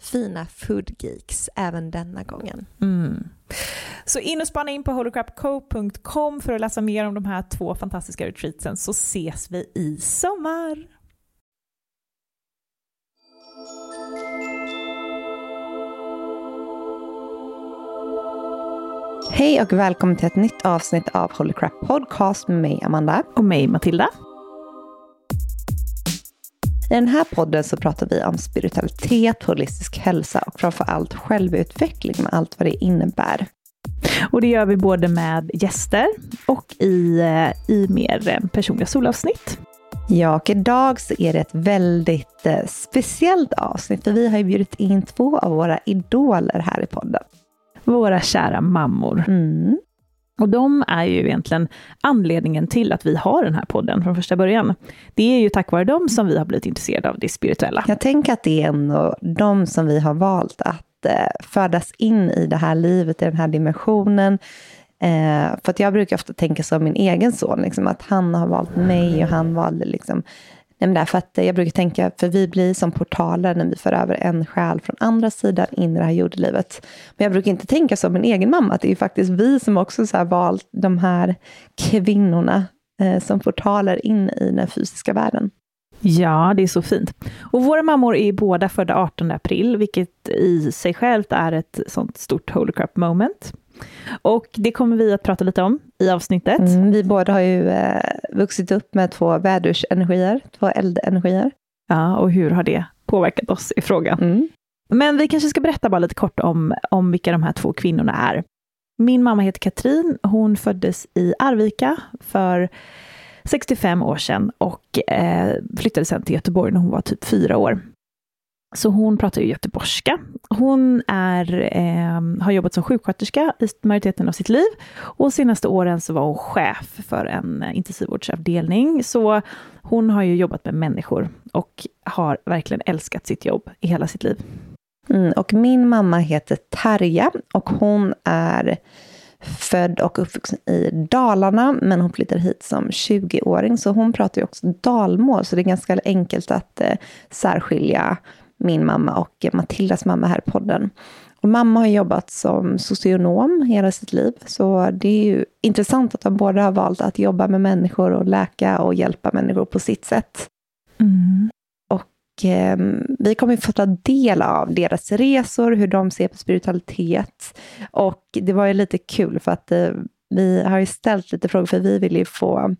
fina foodgeeks även denna gången. Mm. Så in och spana in på holocrapco.com för att läsa mer om de här två fantastiska retreatsen så ses vi i sommar. Hej och välkommen till ett nytt avsnitt av Holy Crap Podcast med mig Amanda. Och mig Matilda. I den här podden så pratar vi om spiritualitet, holistisk hälsa och framför allt självutveckling med allt vad det innebär. Och det gör vi både med gäster och i, eh, i mer personliga solavsnitt. Ja, och idag så är det ett väldigt eh, speciellt avsnitt, för vi har ju bjudit in två av våra idoler här i podden. Våra kära mammor. Mm. Och de är ju egentligen anledningen till att vi har den här podden från första början. Det är ju tack vare dem som vi har blivit intresserade av det spirituella. Jag tänker att det är ändå de som vi har valt att eh, födas in i det här livet, i den här dimensionen. Eh, för att jag brukar ofta tänka som min egen son, liksom, att han har valt mig och han valde liksom Nej, men därför att jag brukar tänka, för vi blir som portaler när vi för över en själ från andra sidan in i det här jordelivet. Men jag brukar inte tänka som min egen mamma, att det är faktiskt vi som också så valt de här kvinnorna eh, som portaler in i den fysiska världen. Ja, det är så fint. Och våra mammor är båda födda 18 april, vilket i sig självt är ett sånt stort holy crap moment. Och det kommer vi att prata lite om i avsnittet. Mm, vi båda har ju eh, vuxit upp med två vädersenergier, två eldenergier. Ja, och hur har det påverkat oss i frågan? Mm. Men vi kanske ska berätta bara lite kort om, om vilka de här två kvinnorna är. Min mamma heter Katrin. Hon föddes i Arvika för 65 år sedan och eh, flyttade sedan till Göteborg när hon var typ fyra år. Så hon pratar ju göteborgska. Hon är, eh, har jobbat som sjuksköterska i majoriteten av sitt liv. Och senaste åren så var hon chef för en eh, intensivvårdsavdelning. Så hon har ju jobbat med människor och har verkligen älskat sitt jobb i hela sitt liv. Mm, och min mamma heter Tarja och hon är född och uppvuxen i Dalarna, men hon flyttade hit som 20-åring, så hon pratar ju också dalmål, så det är ganska enkelt att eh, särskilja min mamma och Matildas mamma här i podden. Och mamma har jobbat som socionom hela sitt liv, så det är ju intressant att de båda har valt att jobba med människor och läka och hjälpa människor på sitt sätt. Mm. Och eh, vi kommer få ta del av deras resor, hur de ser på spiritualitet. Och det var ju lite kul för att eh, vi har ju ställt lite frågor, för vi vill ju få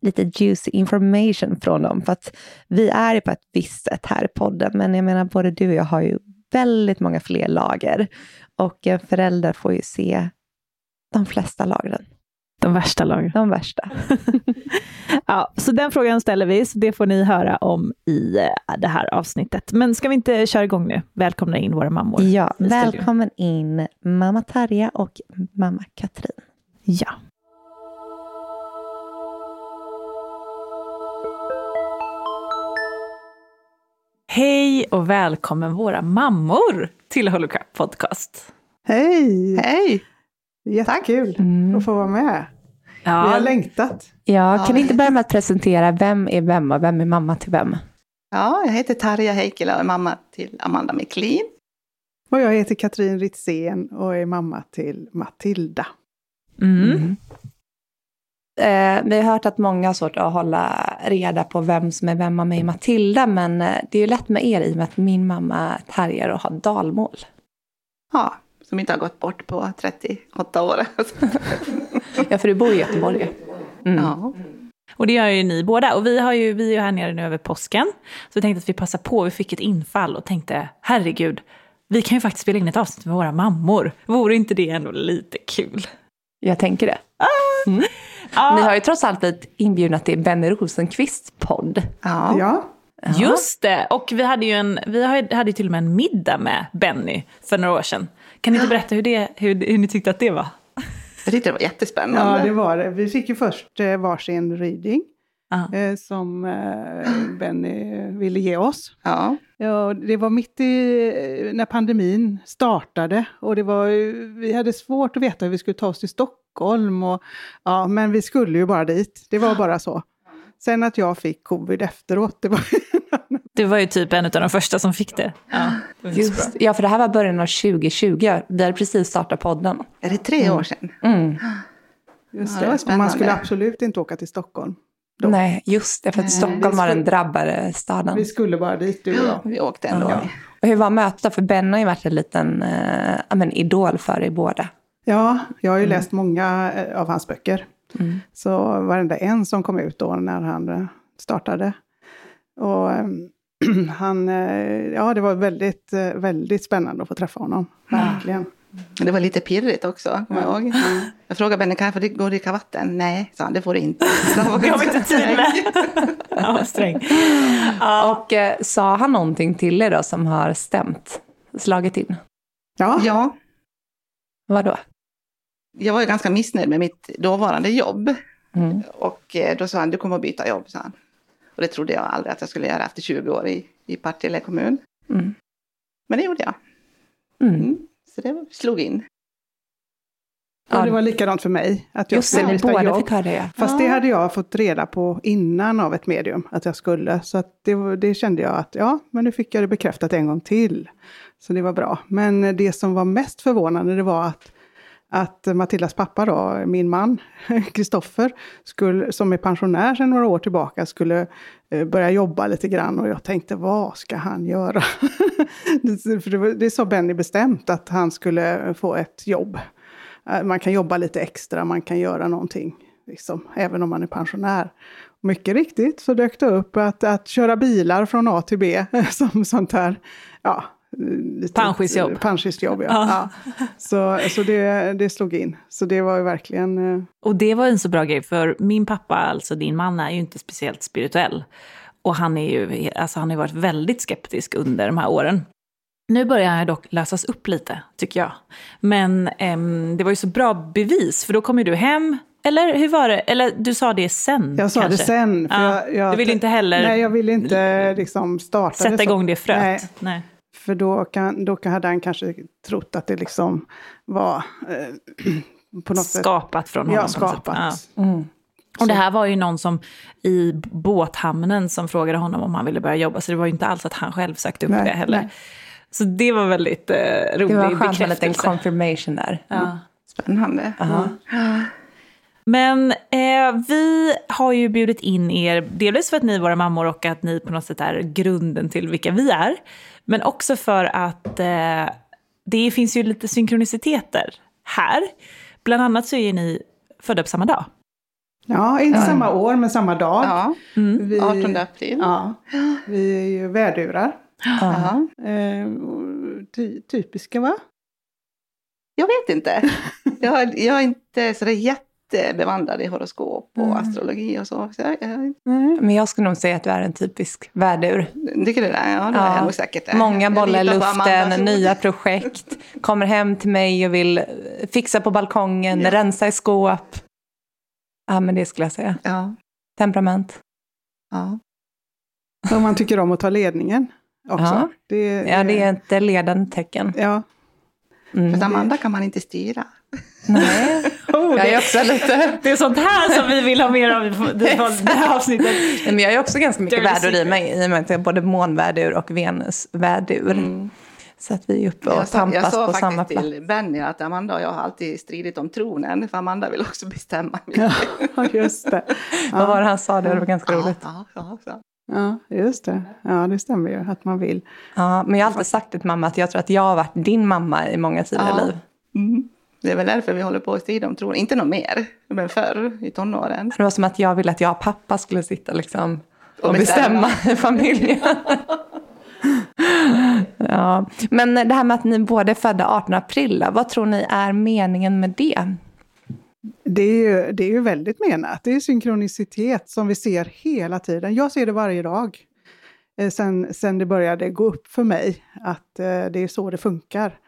lite juicy information från dem. För att vi är på ett visst sätt här i podden, men jag menar både du och jag har ju väldigt många fler lager. Och en förälder får ju se de flesta lagren. De värsta lagren. De värsta. ja, så den frågan ställer vi, så det får ni höra om i eh, det här avsnittet. Men ska vi inte köra igång nu? Välkomna in våra mammor. Ja, välkommen in mamma Tarja och mamma Katrin. Ja. Hej och välkommen våra mammor till Holocrap Podcast. Hej! Hej! Jättekul Mm. att få vara med. Ja, Vi har längtat. Ja, kan Ja. ni inte börja med att presentera vem är vem och vem är mamma till vem? Ja, jag heter Tarja Heikkilä och är mamma till Amanda Miklin. Och jag heter Katrin Ritzén och är mamma till Matilda. mm. Eh, vi har hört att många har svårt att hålla reda på vem som är vem av mig och Matilda, men eh, det är ju lätt med er i och med att min mamma härjar och har dalmål. Ja, som inte har gått bort på 38 år. Ja, för du bor i Göteborg. Mm. Ja. Och det gör ju ni båda. Och vi, har ju, vi är ju här nere nu över påsken. Så vi tänkte att vi passar på, vi fick ett infall och tänkte, herregud, vi kan ju faktiskt spela in ett avsnitt med våra mammor. Vore inte det ändå lite kul? Jag tänker det. Ja, Ni har ju trots allt blivit inbjudna till Benny Rosenqvists podd. Ja. Ja, Just det! Och vi hade ju, en, vi hade till och med en middag med Benny för några år sedan. Kan ni inte berätta hur, det, hur, hur ni tyckte att det var? Jag tyckte det var jättespännande. ja, det var det. Vi fick ju först eh, varsin reading Ja. eh, som eh, Benny ville ge oss. Ja. Ja, det var mitt i när pandemin startade och det var, vi hade svårt att veta hur vi skulle ta oss till Stockholm. Och, ja, men vi skulle ju bara dit, det var bara så. Sen att jag fick covid efteråt, det var Du var ju typ en av de första som fick det. Ja, det. Just, ja, för det här var början av 2020. Vi hade precis startat podden. Är det tre år sedan? Mm. just Ja, det det. Och man skulle absolut inte åka till Stockholm. Då. Nej, just det. För att Nej, Stockholm var den drabbade staden. Vi skulle bara dit, du och jag. Vi åkte ändå. Ja. Och hur var mötet? För Ben har ju varit en liten eh, men idol för er båda. Ja, jag har ju läst många eh, av hans böcker. Mm. Så varenda en som kom ut då när han eh, startade. Och ehm, han, eh, ja det var väldigt, väldigt spännande att få träffa honom. Verkligen. Det var lite pirrigt också, kommer jag ihåg. Jag frågade Benny, kan jag få gå och dricka vatten? Nej, sa han, det får du inte. Jag var inte tid med. Ja, sträng. Och eh, sa han någonting till er då som har stämt? Slagit in? Ja, Ja, Vadå? Jag var ju ganska missnöjd med mitt dåvarande jobb. Mm. Och eh, då sa han, du kommer att byta jobb, sa han. Och det trodde jag aldrig att jag skulle göra efter 20 år i, i Partille kommun. Mm. Men det gjorde jag. Mm. Mm. Så det slog in. och det var likadant för mig. Att jag Just det, ni båda jobb. fick höra det. ja. Fast det hade jag fått reda på innan av ett medium att jag skulle. Så det, det kände jag att ja, men nu fick jag det bekräftat en gång till. Så det var bra. Men det som var mest förvånande det var att, att Matildas pappa då, min man, Kristoffer, som är pensionär sedan några år tillbaka, skulle eh, börja jobba lite grann. Och jag tänkte, vad ska han göra? det, för det, var- det sa Benny bestämt, att han skulle få ett jobb. Eh, man kan jobba lite extra, man kan göra någonting, liksom, även om man är pensionär. Mycket riktigt så dök det upp att, att köra bilar från A till B som sånt här, ja, Panschisjobb. Panschisjobb, ja. Ja. ja. Så, så det, det slog in. Så det var ju verkligen... eh, Och det var en så bra grej, för min pappa, alltså din man, är ju inte speciellt spirituell. Och han, är ju, alltså han har ju varit väldigt skeptisk under de här åren. Nu börjar han dock lösas upp lite, tycker jag. Men ehm, det var ju så bra bevis, för då kom ju du hem. Eller hur var det? Eller du sa det sen Jag sa kanske? det sen. För Ja, jag, jag, du ville inte heller Nej, jag ville inte liksom starta sätta det igång det fröet? Nej, Nej. För då, kan, då hade han kanske trott att det liksom var eh, på något sätt skapat från honom. ja, sätt. skapat. Ja. Mm. Och det här var ju någon som i båthamnen som frågade honom om han ville börja jobba, så det var ju inte alls att han själv sökte upp Nej, det heller. nej. Så det var väldigt eh, rolig Det var skönt med en liten bekräftelse. confirmation där. Ja. Spännande. Ja. Men eh, vi har ju bjudit in er, delvis för att ni är våra mammor och att ni på något sätt är grunden till vilka vi är. Men också för att eh, det finns ju lite synkroniciteter här. Bland annat så är ni födda på samma dag. Ja, inte samma år men samma dag. Ja, Mm. Vi, 18 april. Ja, vi är ju värdurar. Ja. Eh, och ty, typiska va? Jag vet inte. Jag, jag är inte så jättebevandrad i horoskop och astrologi och så. så jag, jag, Men jag skulle nog säga att du är en typisk värdur. tycker du det? Ja, det är jag nog säkert. det. Många bollar i luften, nya projekt. Kommer hem till mig och vill eh, fixa på balkongen, Ja. rensa i skåp. Ja, men det skulle jag säga. Ja, Temperament. ja. Och man tycker om att ta ledningen också. Ja. Det, Ja, det är ett ledande tecken. Ja, Mm. För Amanda kan man inte styra. Nej, jag är också lite... Det är sånt här som vi vill ha mer av i det här avsnittet. Nej, Men jag är också ganska mycket värdur i mig, i och med att jag är både månvärdur och venusvärdur. Så att vi är uppe och Jag sa, jag tampas sa på samma faktiskt plats. till Benny att Amanda och jag har alltid stridit om tronen. För Amanda vill också bestämma. ja just det. Vad var det han sa? Det var ganska roligt. Ja, ja, ja. Ja, just det. Ja, det stämmer ju att man vill. Ja, men jag har alltid sagt till mamma att jag tror att jag har varit din mamma i många tidigare Ja. liv. Mm. Det är väl därför vi håller på att strida om tronen. Inte något mer, men förr i tonåren. Det var som att jag ville att jag och pappa skulle sitta liksom och, Och bestämma. bestämma i familjen. ja. Men det här med att ni båda är födda 18 april, vad tror ni är meningen med det? Det är, ju, det är ju väldigt menat. Det är synkronicitet som vi ser hela tiden. Jag ser det varje dag. Eh, Sen, sen det började gå upp för mig att eh, det är så det funkar.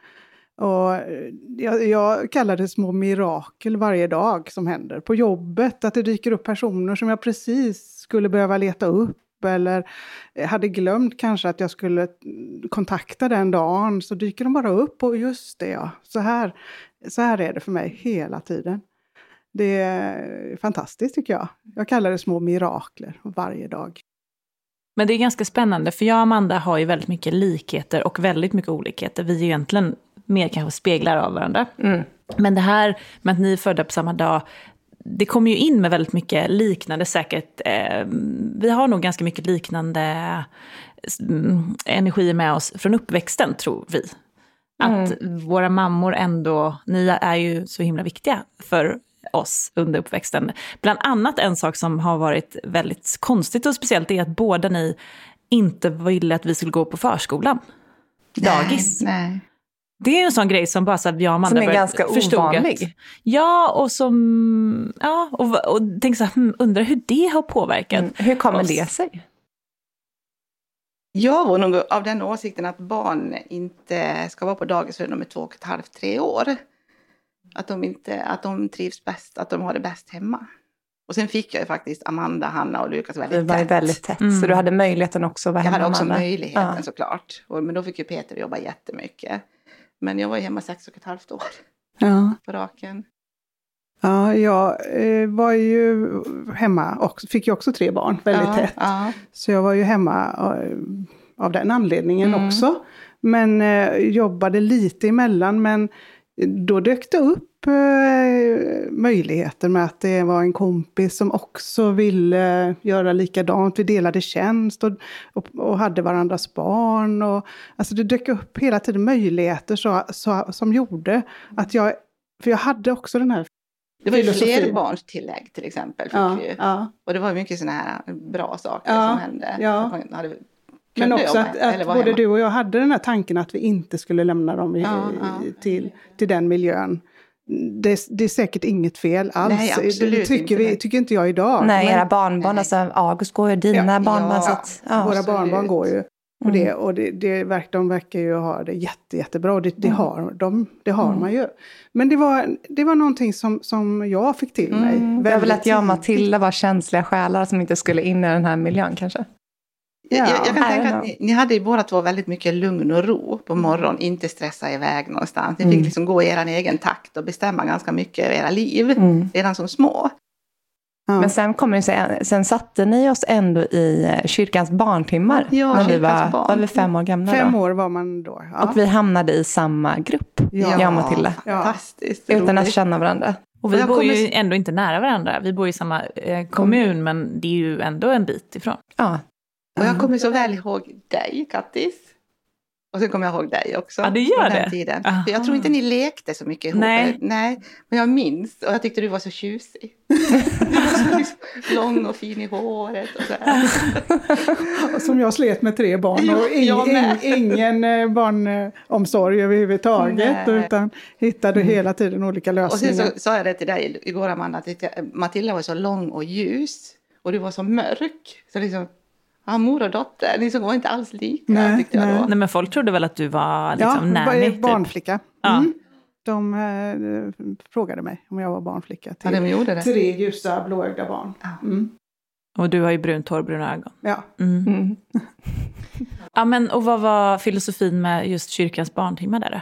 Och eh, jag, jag kallar det små mirakel varje dag som händer. På jobbet, att det dyker upp personer som jag precis skulle behöva leta upp. Eller eh, hade glömt kanske att jag skulle mm, kontakta den dagen. Så dyker de bara upp och just det ja, så här, så här är det för mig hela tiden. Det är fantastiskt tycker jag. Jag kallar det små mirakler varje dag. Men det är ganska spännande, för jag och Amanda har ju väldigt mycket likheter och väldigt mycket olikheter. Vi är egentligen mer kanske speglar av varandra. Mm. Men det här med att ni är födda på samma dag, det kommer ju in med väldigt mycket liknande säkert. Eh, vi har nog ganska mycket liknande mm, energier med oss från uppväxten, tror vi. Att våra mammor ändå, ni är ju så himla viktiga för oss under uppväxten. Bland annat en sak som har varit väldigt konstigt och speciellt är att båda ni inte ville att vi skulle gå på förskolan. Dagis. Nej. Det är en sån grej som bara så att jag och Amanda Som är ganska förstod att- ovanlig. Ja, och som... Ja, och, och tänk så här, hmm, undrar hur det har påverkat. Mm. Hur kommer oss. det sig? Jag var nog av den åsikten att barn inte ska vara på dagis förrän de är två och ett halvt, tre år. Att de, inte, att de trivs bäst, att de har det bäst hemma. Och sen fick jag ju faktiskt Amanda, Hanna och Lukas Det väldigt var ju tätt. väldigt tätt, Mm. så du hade möjligheten också att vara Jag hemma hade också Anna. möjligheten Ja. såklart. Och, men då fick ju Peter jobba jättemycket. Men jag var ju hemma sex och ett halvt år Ja, på raken. ja jag eh, var ju hemma och fick ju också tre barn väldigt ja, tätt. Ja. Så jag var ju hemma eh, av den anledningen Mm. också. Men eh, jobbade lite emellan. Men då dök det upp möjligheter med att det var en kompis som också ville göra likadant. Vi delade tjänst och, och, och hade varandras barn. Och, alltså det dök upp hela tiden möjligheter så, så, som gjorde att jag... För jag hade också den här... Det var ju Filosofi. flerbarnstillägg till exempel. Fick Ja, vi ja. Och det var mycket sådana här bra saker Ja, som hände. ja. Hade, Men också att, att både hemma. du och jag hade den här tanken att vi inte skulle lämna dem i. Till, till den miljön. Det, det är säkert inget fel alls. Nej, absolut det tycker, inte. vi, tycker inte jag idag. Nej, Men era barnbarn, Nej. alltså August går ju, dina Ja, barnbarn. ja. så att, ja. Våra absolut. barnbarn går ju på Mm. det och det, det de verkar ju ha det jätte, jättebra. Det, det har, de, det har Mm. man ju. Men det var, det var någonting som, som jag fick till mig. Mm, det var väl att jag och. Matilda var känsliga själar som inte skulle in i den här miljön kanske. Jag, jag, jag kan tänka att ni, ni hade ju båda två väldigt mycket lugn och ro på morgonen, inte stressa iväg någonstans. Ni fick Mm. liksom gå i er egen takt och bestämma ganska mycket över era liv Mm. redan som små. Ja. Men sen, kommer det sig, sen satte ni oss ändå i eh, kyrkans barntimmar. Ja, när vi var, barn. var vi fem år gamla Fem då. år var man då. Ja. Och vi hamnade i samma grupp, Ja. jag och Matilda. Fantastiskt Utan att känna varandra. Och vi jag bor ju kommer- ändå inte nära varandra. Vi bor i samma eh, kommun, men det är ju ändå en bit ifrån. Ja. Och jag kommer så väl ihåg dig, Kattis. Och sen kommer jag ihåg dig också. Ja, det gör den det? Tiden. Aha. För jag tror inte ni lekte så mycket ihop. Nej. Nej. Men jag minns, och jag tyckte du var så tjusig. Du var så lång och fin i håret och så här. Som jag slet med tre barn och med. ing, ingen eh, barnomsorg överhuvudtaget. Nej. Utan hittade hela tiden olika Och sen lösningar. så sa jag det till dig igår Amanda, att Matilda var så lång och ljus. Och du var så mörk. Så liksom, ja, mor och dotter, ni var inte alls lika Nej, tyckte jag nej. då. Nej, men folk trodde väl att du var liksom ja, nanny, typ. barnflicka. Ja. Mm. De eh, frågade mig om jag var barnflicka Ja, till de gjorde det. tre ljusa blåögda barn. Ja. Mm. Och du har ju brunt hår, bruna ögon. Ja. Mm. Mm. Ja, men, och vad var filosofin med just kyrkans barntimmar där då?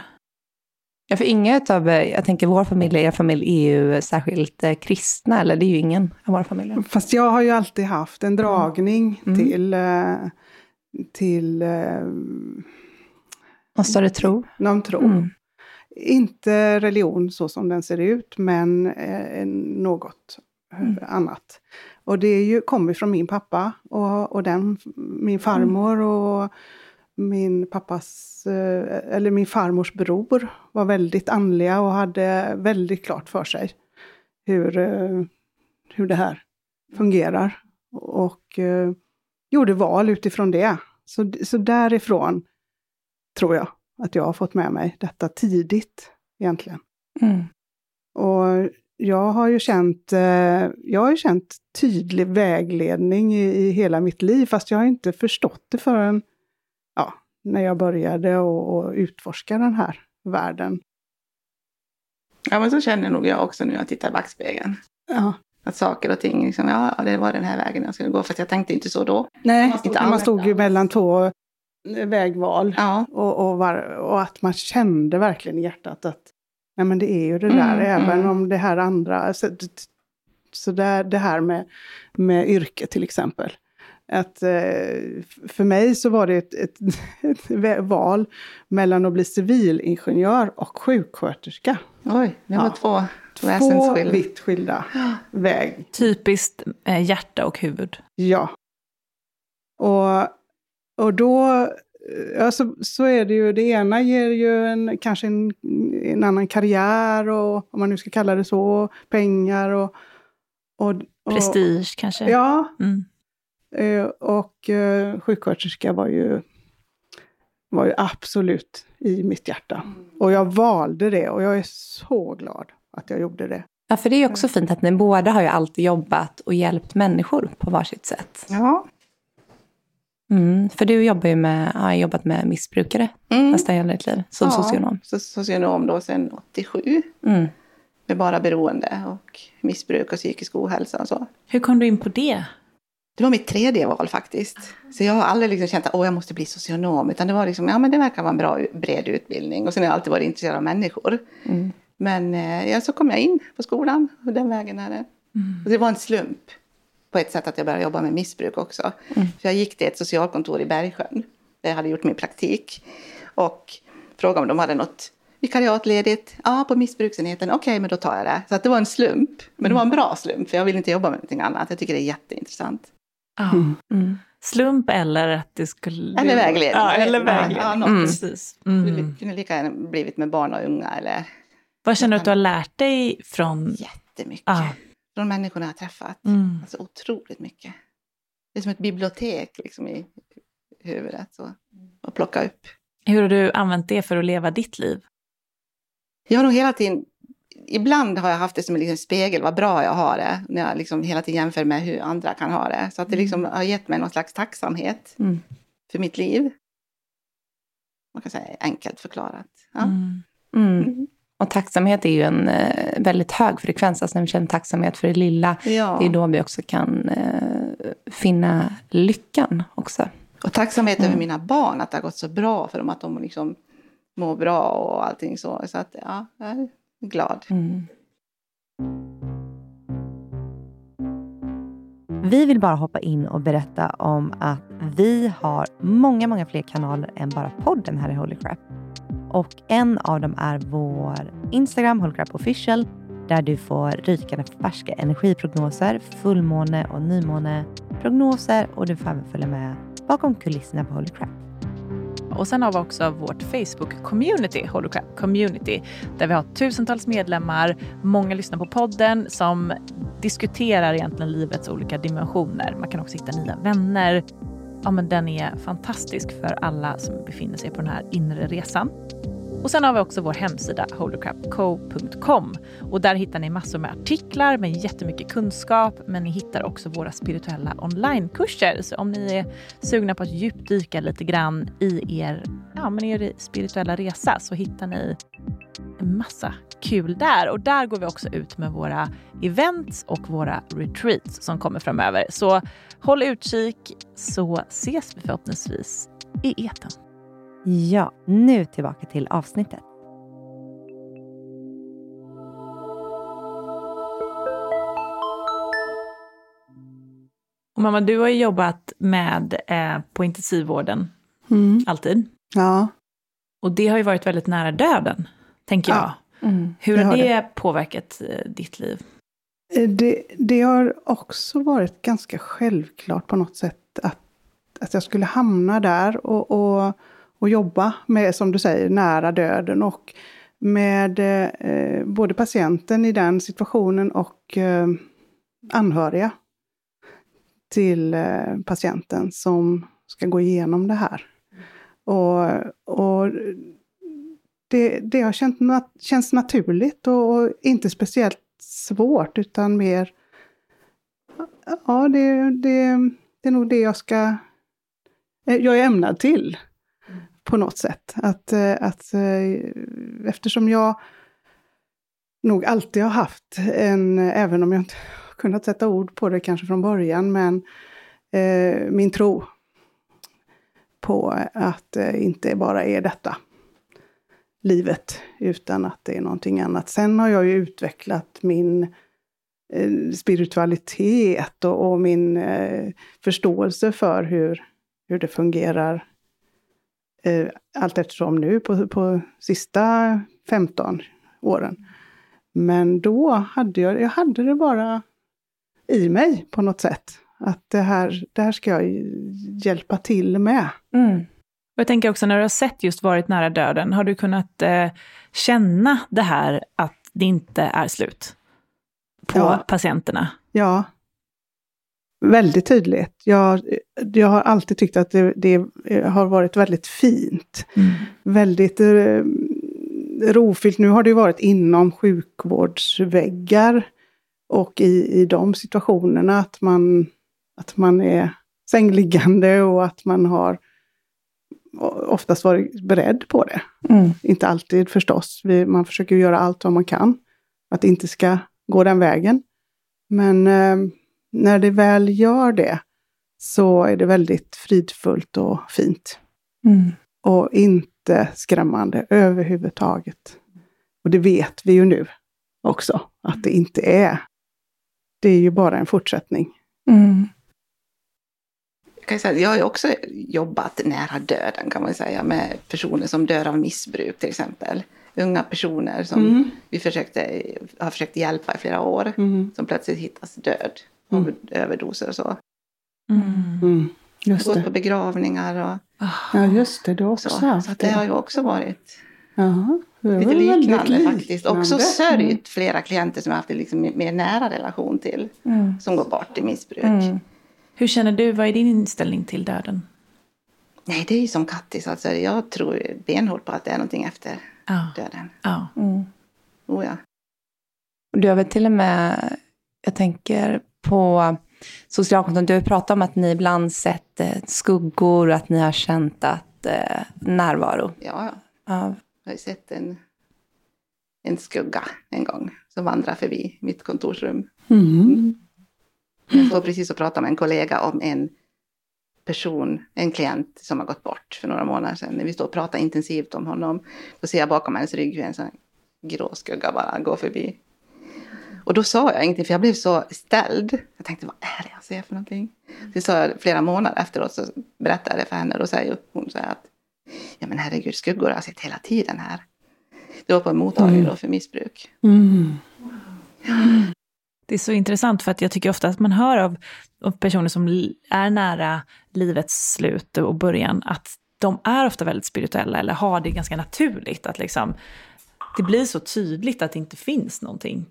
Ja, för inga utav, eh, jag tänker vår familj, er familj är ju särskilt eh, kristna, eller det är ju ingen av våra familjer. Fast jag har ju alltid haft en dragning Mm. till, eh, till Och större tro. någon tro. Mm. Inte religion så som den ser ut, men något Mm. annat. Och det är ju, kommer från min pappa och, och den, min farmor och min pappas, eh, eller min farmors bror var väldigt andliga och hade väldigt klart för sig hur, eh, hur det här fungerar. Och eh, gjorde val utifrån det. Så, så därifrån tror jag att jag har fått med mig detta tidigt egentligen. Mm. Och jag har ju känt, jag har känt tydlig vägledning i, i hela mitt liv, fast jag har inte förstått det förrän när jag började och, och utforska den här världen. Ja, men så känner nog jag också nu när jag tittar i backspegeln. Ja. Att saker och ting, liksom, ja, det var den här vägen jag skulle gå. Fast jag tänkte inte så då. Nej, Man stod- man stod ju mellan två eh, vägval. Ja, Och, och, var, och att man kände verkligen i hjärtat att nej men det är ju det där, Mm, även mm. om det här andra, så, så där, det här med, med yrke till exempel. Att, eh, för mig så var det ett, ett, ett val mellan att bli civilingenjör och sjuksköterska. oj, det var Ja. två, två vitt skilda väg. Typiskt eh, hjärta och huvud. Ja. Och, och då, eh, alltså, så är det ju, det ena ger ju en, kanske en, en annan karriär och om man nu ska kalla det så, pengar och... och, och Prestige kanske. Ja, Mm. Eh, och eh, sjuksköterska var ju, var ju absolut i mitt hjärta. Och jag valde det och jag är så glad att jag gjorde det. Ja, för det är också fint att ni båda har ju alltid jobbat och hjälpt människor på varsitt sätt. Ja. Mm, för du jobbar ju med, har jobbat med missbrukare Mm. nästan hela ditt liv, som ja, socionom. Så, socionom då sedan 87. Mm. Med bara beroende och missbruk och psykisk ohälsa och så. Hur kom du in på det? Det var mitt tredje val faktiskt. Så jag har aldrig liksom känt att Åh, jag måste bli socionom. Utan det var liksom, ja men det verkar vara en bra bred utbildning. Och sen har jag alltid varit intresserad av människor. Mm. Men eh, ja, så kom jag in på skolan och den vägen är det. Och det var en slump på ett sätt att jag började jobba med missbruk också. För jag gick till ett socialkontor i Bergsjön där jag hade gjort min praktik. Och frågade om de hade något vikariat ledigt. Ja, på missbruksenheten. Okej, men då tar jag det. Så att det var en slump. Men det var en bra slump för jag vill inte jobba med någonting annat. Jag tycker det är jätteintressant. Ja. Mm. Slump eller att det skulle... Eller vägledning. Ja, eller vägledning. ja, något. Mm. Precis. Mm. Det kunde lika gärna blivit med barn och unga eller Vad känner du att du har lärt dig från... jättemycket. Ja. Från människorna jag har träffat. Mm. Alltså otroligt mycket. Det är som ett bibliotek liksom i huvudet. Så, att plocka upp. Hur har du använt det för att leva ditt liv? Jag har nog hela tiden, ibland har jag haft det som en liksom spegel, vad bra jag har det. När jag liksom hela tiden jämför med hur andra kan ha det. Så att det liksom har gett mig någon slags tacksamhet Mm. för mitt liv. Man kan säga enkelt förklarat. Ja. Mm. Mm. Mm. Och tacksamhet är ju en eh, väldigt hög frekvens. Alltså när vi känner tacksamhet för det lilla, Ja. det är då vi också kan eh, finna lyckan också. Och tacksamhet över mina barn, att det har gått så bra för dem, att de liksom mår bra och allting så. Så att ja, glad. Mm. Vi vill bara hoppa in och berätta om att vi har många, många fler kanaler än bara podden här i Holy Crap. Och en av dem är vår Instagram, Holy Crap Official, där du får rykande färska energiprognoser, fullmåne och nymåneprognoser och du får även följa med bakom kulisserna på Holy Crap. Och sen har vi också vårt Facebook-community, Holocrap Community, där vi har tusentals medlemmar, många lyssnar på podden som diskuterar egentligen livets olika dimensioner. Man kan också hitta nya vänner. Ja, men den är fantastisk för alla som befinner sig på den här inre resan. Och sen har vi också vår hemsida holocrapco.com och där hittar ni massor med artiklar med jättemycket kunskap, men ni hittar också våra spirituella onlinekurser. Så om ni är sugna på att djupdyka lite grann i er, ja, men er spirituella resa så hittar ni en massa kul där. Och där går vi också ut med våra events och våra retreats som kommer framöver. Så håll utkik så ses vi förhoppningsvis i eten. Ja, nu tillbaka till avsnittet. Och mamma, du har ju jobbat med eh, på intensivvården Mm. alltid. Ja, Och det har ju varit väldigt nära döden, tänker Ja. jag. Mm. Hur det har har det, påverkat eh, ditt liv? Eh, det, det har också varit ganska självklart på något sätt att, att jag skulle hamna där och, och, och jobba med, som du säger, nära döden och med eh, både patienten i den situationen och eh, anhöriga till eh, patienten som ska gå igenom det här. Och, och det, det har känt nat känns naturligt och, och inte speciellt svårt utan mer... Ja, det, det, det är nog det jag ska... Eh, jag är ämnad till på något sätt. Att, eh, att eh, eftersom jag nog alltid har haft en, även om jag inte kunnat sätta ord på det kanske från början, men eh, min tro på att det inte bara är detta livet, utan att det är någonting annat. Sen har jag ju utvecklat min eh, spiritualitet och, och min eh, förståelse för hur, hur det fungerar eh, allt eftersom nu på, på sista 15 åren. Men då hade jag, jag hade det bara i mig på något sätt. Att det här, det här ska jag hjälpa till med. Mm. Och jag tänker också när du har sett just varit nära döden, har du kunnat eh, känna det här att det inte är slut på Ja. patienterna? Ja. Väldigt tydligt. Jag, jag har alltid tyckt att det, det har varit väldigt fint. Väldigt eh, rofyllt. Nu har det ju varit inom sjukvårdsväggar. Och i, i de situationerna att man, att man är sängliggande och att man har oftast varit beredd på det. Mm. Inte alltid förstås. Vi, man försöker göra allt vad man kan. Att det inte ska gå den vägen. Men eh, när det väl gör det så är det väldigt fridfullt och fint. Mm. Och inte skrämmande överhuvudtaget. Och det vet vi ju nu också, att det inte är. Det är ju bara en fortsättning. Mm. Jag, kan säga, jag har ju också jobbat nära döden kan man säga med personer som dör av missbruk till exempel. Unga personer som Mm. vi försökte, har försökt hjälpa i flera år. Mm. Som plötsligt hittas död av överdoser och så. Mm. Mm. Jag Just har gått på begravningar och Ja, just det. Du har också så. haft Så att det har ju också varit var lite liknande, faktiskt. Också sörjt flera klienter som jag haft en liksom mer nära relation till. Mm. Som går bort i missbruk. Mm. Hur känner du, vad är din inställning till döden? Nej, det är ju som Kattis. Alltså, jag tror benhårt på att det är någonting efter Ja. döden. ja. Mm. Oh, ja. Du har väl till och med, jag tänker på socialkontoret, du har pratat om att ni ibland sett eh, skuggor, att ni har känt att eh, närvaro. Ja, ja. Jag har sett en, en skugga en gång som vandrar förbi mitt kontorsrum. Mm. Jag står precis och pratar med en kollega om en person, en klient som har gått bort för några månader sedan. När vi står och pratar intensivt om honom, då ser jag bakom hennes rygg hur en sån grå skugga bara går förbi. Och då sa jag ingenting för jag blev så ställd. Jag tänkte vad är det jag ser för någonting? Så sa jag flera månader efteråt så berättade jag det för henne och då säger hon så här att ja men herregud skuggor har jag sett hela tiden här. Det var på en mottagning då för missbruk. Mm. Det är så intressant för att jag tycker ofta att man hör av, av personer som är nära livets slut och början att de är ofta väldigt spirituella eller har det ganska naturligt. Att liksom, det blir så tydligt att det inte finns någonting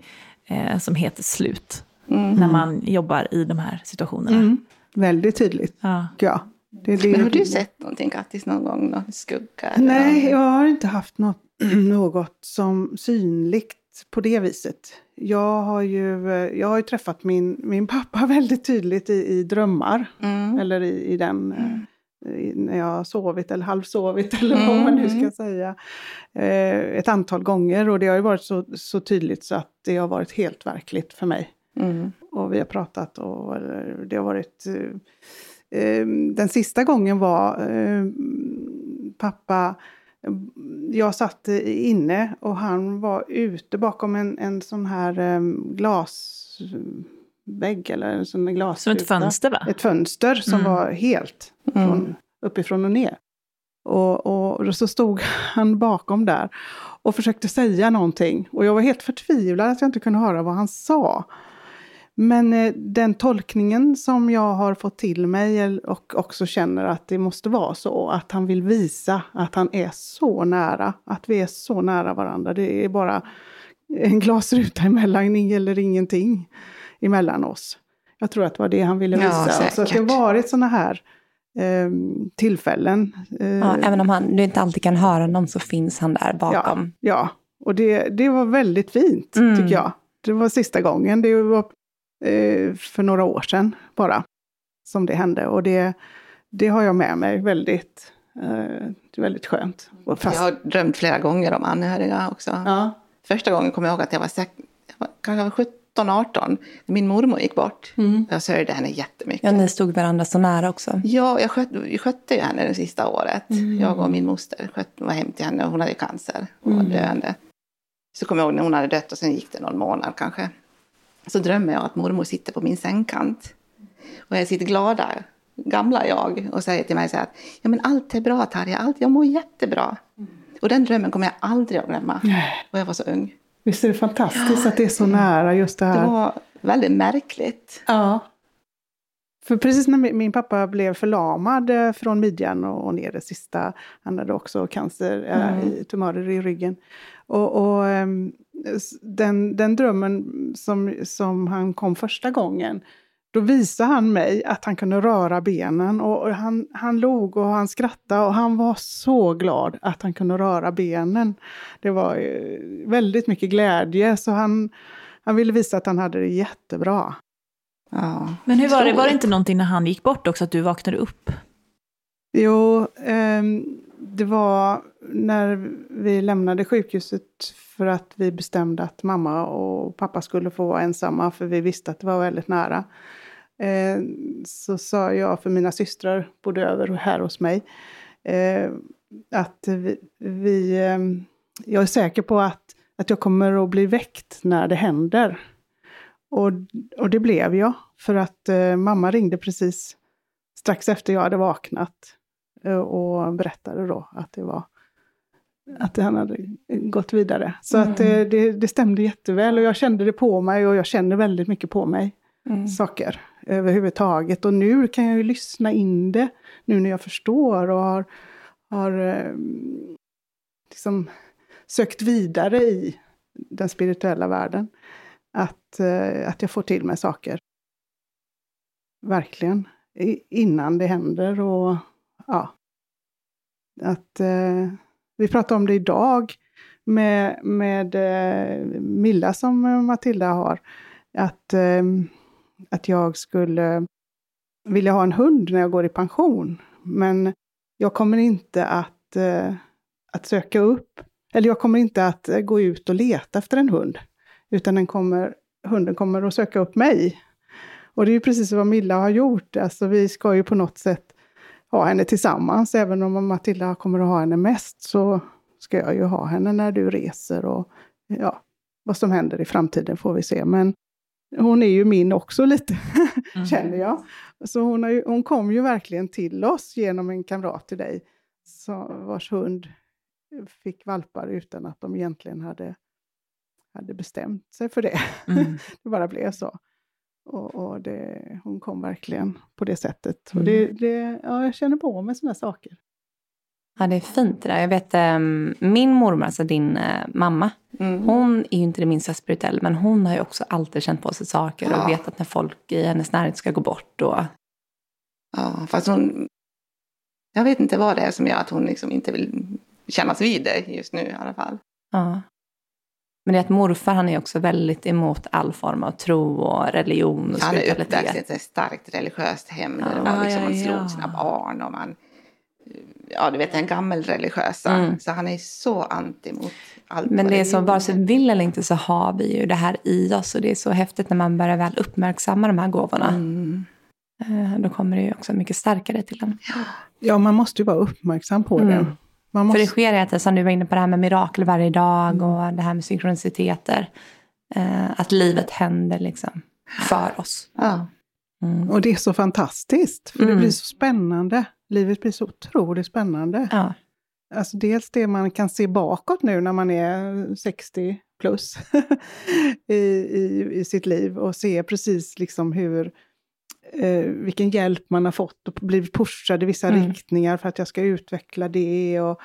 eh, som heter slut mm. när man jobbar i de här situationerna. Mm. Väldigt tydligt. Ja. ja. Det, det, Men har du sett någonting Kattis någon gång? Någon skugga? Nej, jag har inte haft något, något som synligt på det viset. Jag har ju, jag har ju träffat min, min pappa väldigt tydligt i, i drömmar. Mm. Eller i, i den... Mm. När jag har sovit eller halvsovit eller vad man nu ska mm. säga. Eh, ett antal gånger och det har ju varit så, så tydligt så att det har varit helt verkligt för mig. Mm. Och vi har pratat och det har varit... Eh, eh, den sista gången var eh, pappa jag satt inne och han var ute bakom en, en sån här um, glasvägg eller en sån glas. Som ett fönster va? Ett fönster som mm. var helt mm. från, uppifrån och ner. Och, och, och, så stod han bakom där och försökte säga någonting. Och jag var helt förtvivlad att jag inte kunde höra vad han sa. Men eh, den tolkningen som jag har fått till mig och också känner att det måste vara så, att han vill visa att han är så nära, att vi är så nära varandra. Det är bara en glasruta emellan eller ingenting emellan oss. Jag tror att det var det han ville visa. Ja, så det har varit sådana här eh, tillfällen. Eh, ja, även om han, du inte alltid kan höra någon så finns han där bakom. Ja, ja. och det, det var väldigt fint mm. tycker jag. Det var sista gången. Det var eh, för några år sedan bara, som det hände. Och det, det har jag med mig väldigt, eh, det är väldigt skönt. Fast... Jag har drömt flera gånger om anhöriga också. Ja. Första gången kommer jag ihåg att jag var, kanske var 17, 18. Min mormor gick bort. Mm. Jag sörjde henne jättemycket. Ja, ni stod varandra så nära också. Ja, jag skötte, jag skötte ju henne det sista året. Mm. Jag och min moster skötte, var hem till henne och hon hade cancer. Hon var mm. döende. Så kommer jag ihåg när hon hade dött och sen gick det någon månad kanske så drömmer jag att mormor sitter på min sängkant. Och jag sitter glada, gamla jag, och säger till mig så här att ja, men allt är bra Tarja, allt, jag mår jättebra. Mm. Och den drömmen kommer jag aldrig att glömma. Och jag var så ung. Visst är det fantastiskt ja. att det är så nära just det här? Det var väldigt märkligt. Ja. För precis när min pappa blev förlamad eh, från midjan och ner det sista, han hade också cancer, eh, mm. tumörer i ryggen. Och, och ehm, den, den drömmen som, som han kom första gången, då visade han mig att han kunde röra benen och han, han log och han skrattade och han var så glad att han kunde röra benen. Det var väldigt mycket glädje så han, han ville visa att han hade det jättebra. Ja. Men hur var det, var det inte någonting när han gick bort också, att du vaknade upp? Jo, eh, det var när vi lämnade sjukhuset för att vi bestämde att mamma och pappa skulle få vara ensamma, för vi visste att det var väldigt nära. Eh, så sa jag, för mina systrar bodde över här hos mig, eh, att vi, vi eh, jag är säker på att, att jag kommer att bli väckt när det händer. Och, och det blev jag, för att eh, mamma ringde precis strax efter jag hade vaknat eh, och berättade då att det var att han hade gått vidare. Så mm. att det, det, det, stämde jätteväl och jag kände det på mig och jag känner väldigt mycket på mig. Mm. Saker överhuvudtaget. Och nu kan jag ju lyssna in det, nu när jag förstår och har, har eh, liksom sökt vidare i den spirituella världen. Att, eh, att jag får till mig saker. Verkligen. innan det händer och ja. Att eh, vi pratade om det idag med, med eh, Milla som Matilda har. Att, eh, att jag skulle vilja ha en hund när jag går i pension. Men jag kommer inte att, eh, att söka upp, eller jag kommer inte att gå ut och leta efter en hund. Utan den kommer, hunden kommer att söka upp mig. Och det är ju precis vad Milla har gjort. Alltså vi ska ju på något sätt ha henne tillsammans. Även om Matilda kommer att ha henne mest så ska jag ju ha henne när du reser och ja, vad som händer i framtiden får vi se. Men hon är ju min också lite, mm. känner jag. Så hon, ju, hon kom ju verkligen till oss genom en kamrat till dig, så, vars hund fick valpar utan att de egentligen hade, hade bestämt sig för det. Mm. det bara blev så. Och, och det, hon kom verkligen på det sättet. Mm. Och det, det, ja, jag känner på mig sådana saker. Ja, det är fint det där. Jag vet um, min mormor, alltså din uh, mamma, mm. hon är ju inte det minsta spirituell, men hon har ju också alltid känt på sig saker ja. och vetat när folk i hennes närhet ska gå bort. Och... Ja, fast hon... Jag vet inte vad det är som gör att hon liksom inte vill kännas vid det just nu i alla fall. Ja. Men det är att morfar han är också väldigt emot all form av tro och religion och Han är uppväxt i ett starkt religiöst hem där ja, var liksom, man slog sina barn och man ja du vet den gammelreligiösa. Mm. Så han är så anti mot allt. Men det är så, vare sig vi vill eller inte så har vi ju det här i oss. Och det är så häftigt när man börjar väl uppmärksamma de här gåvorna. Mm. Eh, då kommer det ju också mycket starkare till en. Ja, man måste ju vara uppmärksam på mm. det. Man måste... För det sker tiden, som du var inne på det här med mirakel varje dag mm. och det här med synkroniciteter. Eh, att livet händer liksom för oss. Ja. Mm. Och det är så fantastiskt, för det mm. blir så spännande livet blir så otroligt spännande. Ja. Alltså dels det man kan se bakåt nu när man är 60 plus i, i, i sitt liv och se precis liksom hur eh, vilken hjälp man har fått och blivit pushad i vissa mm. riktningar för att jag ska utveckla det och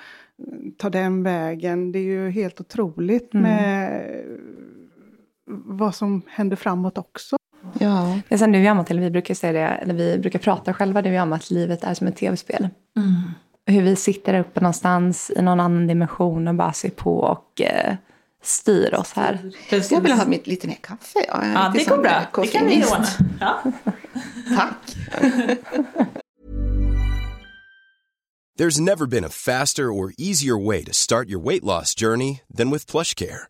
mm, ta den vägen. Det är ju helt otroligt mm. med vad som händer framåt också. Ja. Det är som du och jag, Matilda, vi brukar säga det, eller vi brukar prata själva det vi om att livet är som ett tv-spel. Mm. Hur vi sitter där uppe någonstans i någon annan dimension och bara ser på och eh, styr oss här. Jag vill ha mitt, lite mer kaffe. Ja, ja det går bra. Det kan vi ordna. Ja. Tack. There's never been a faster or easier way to start your weight loss journey than with plush care.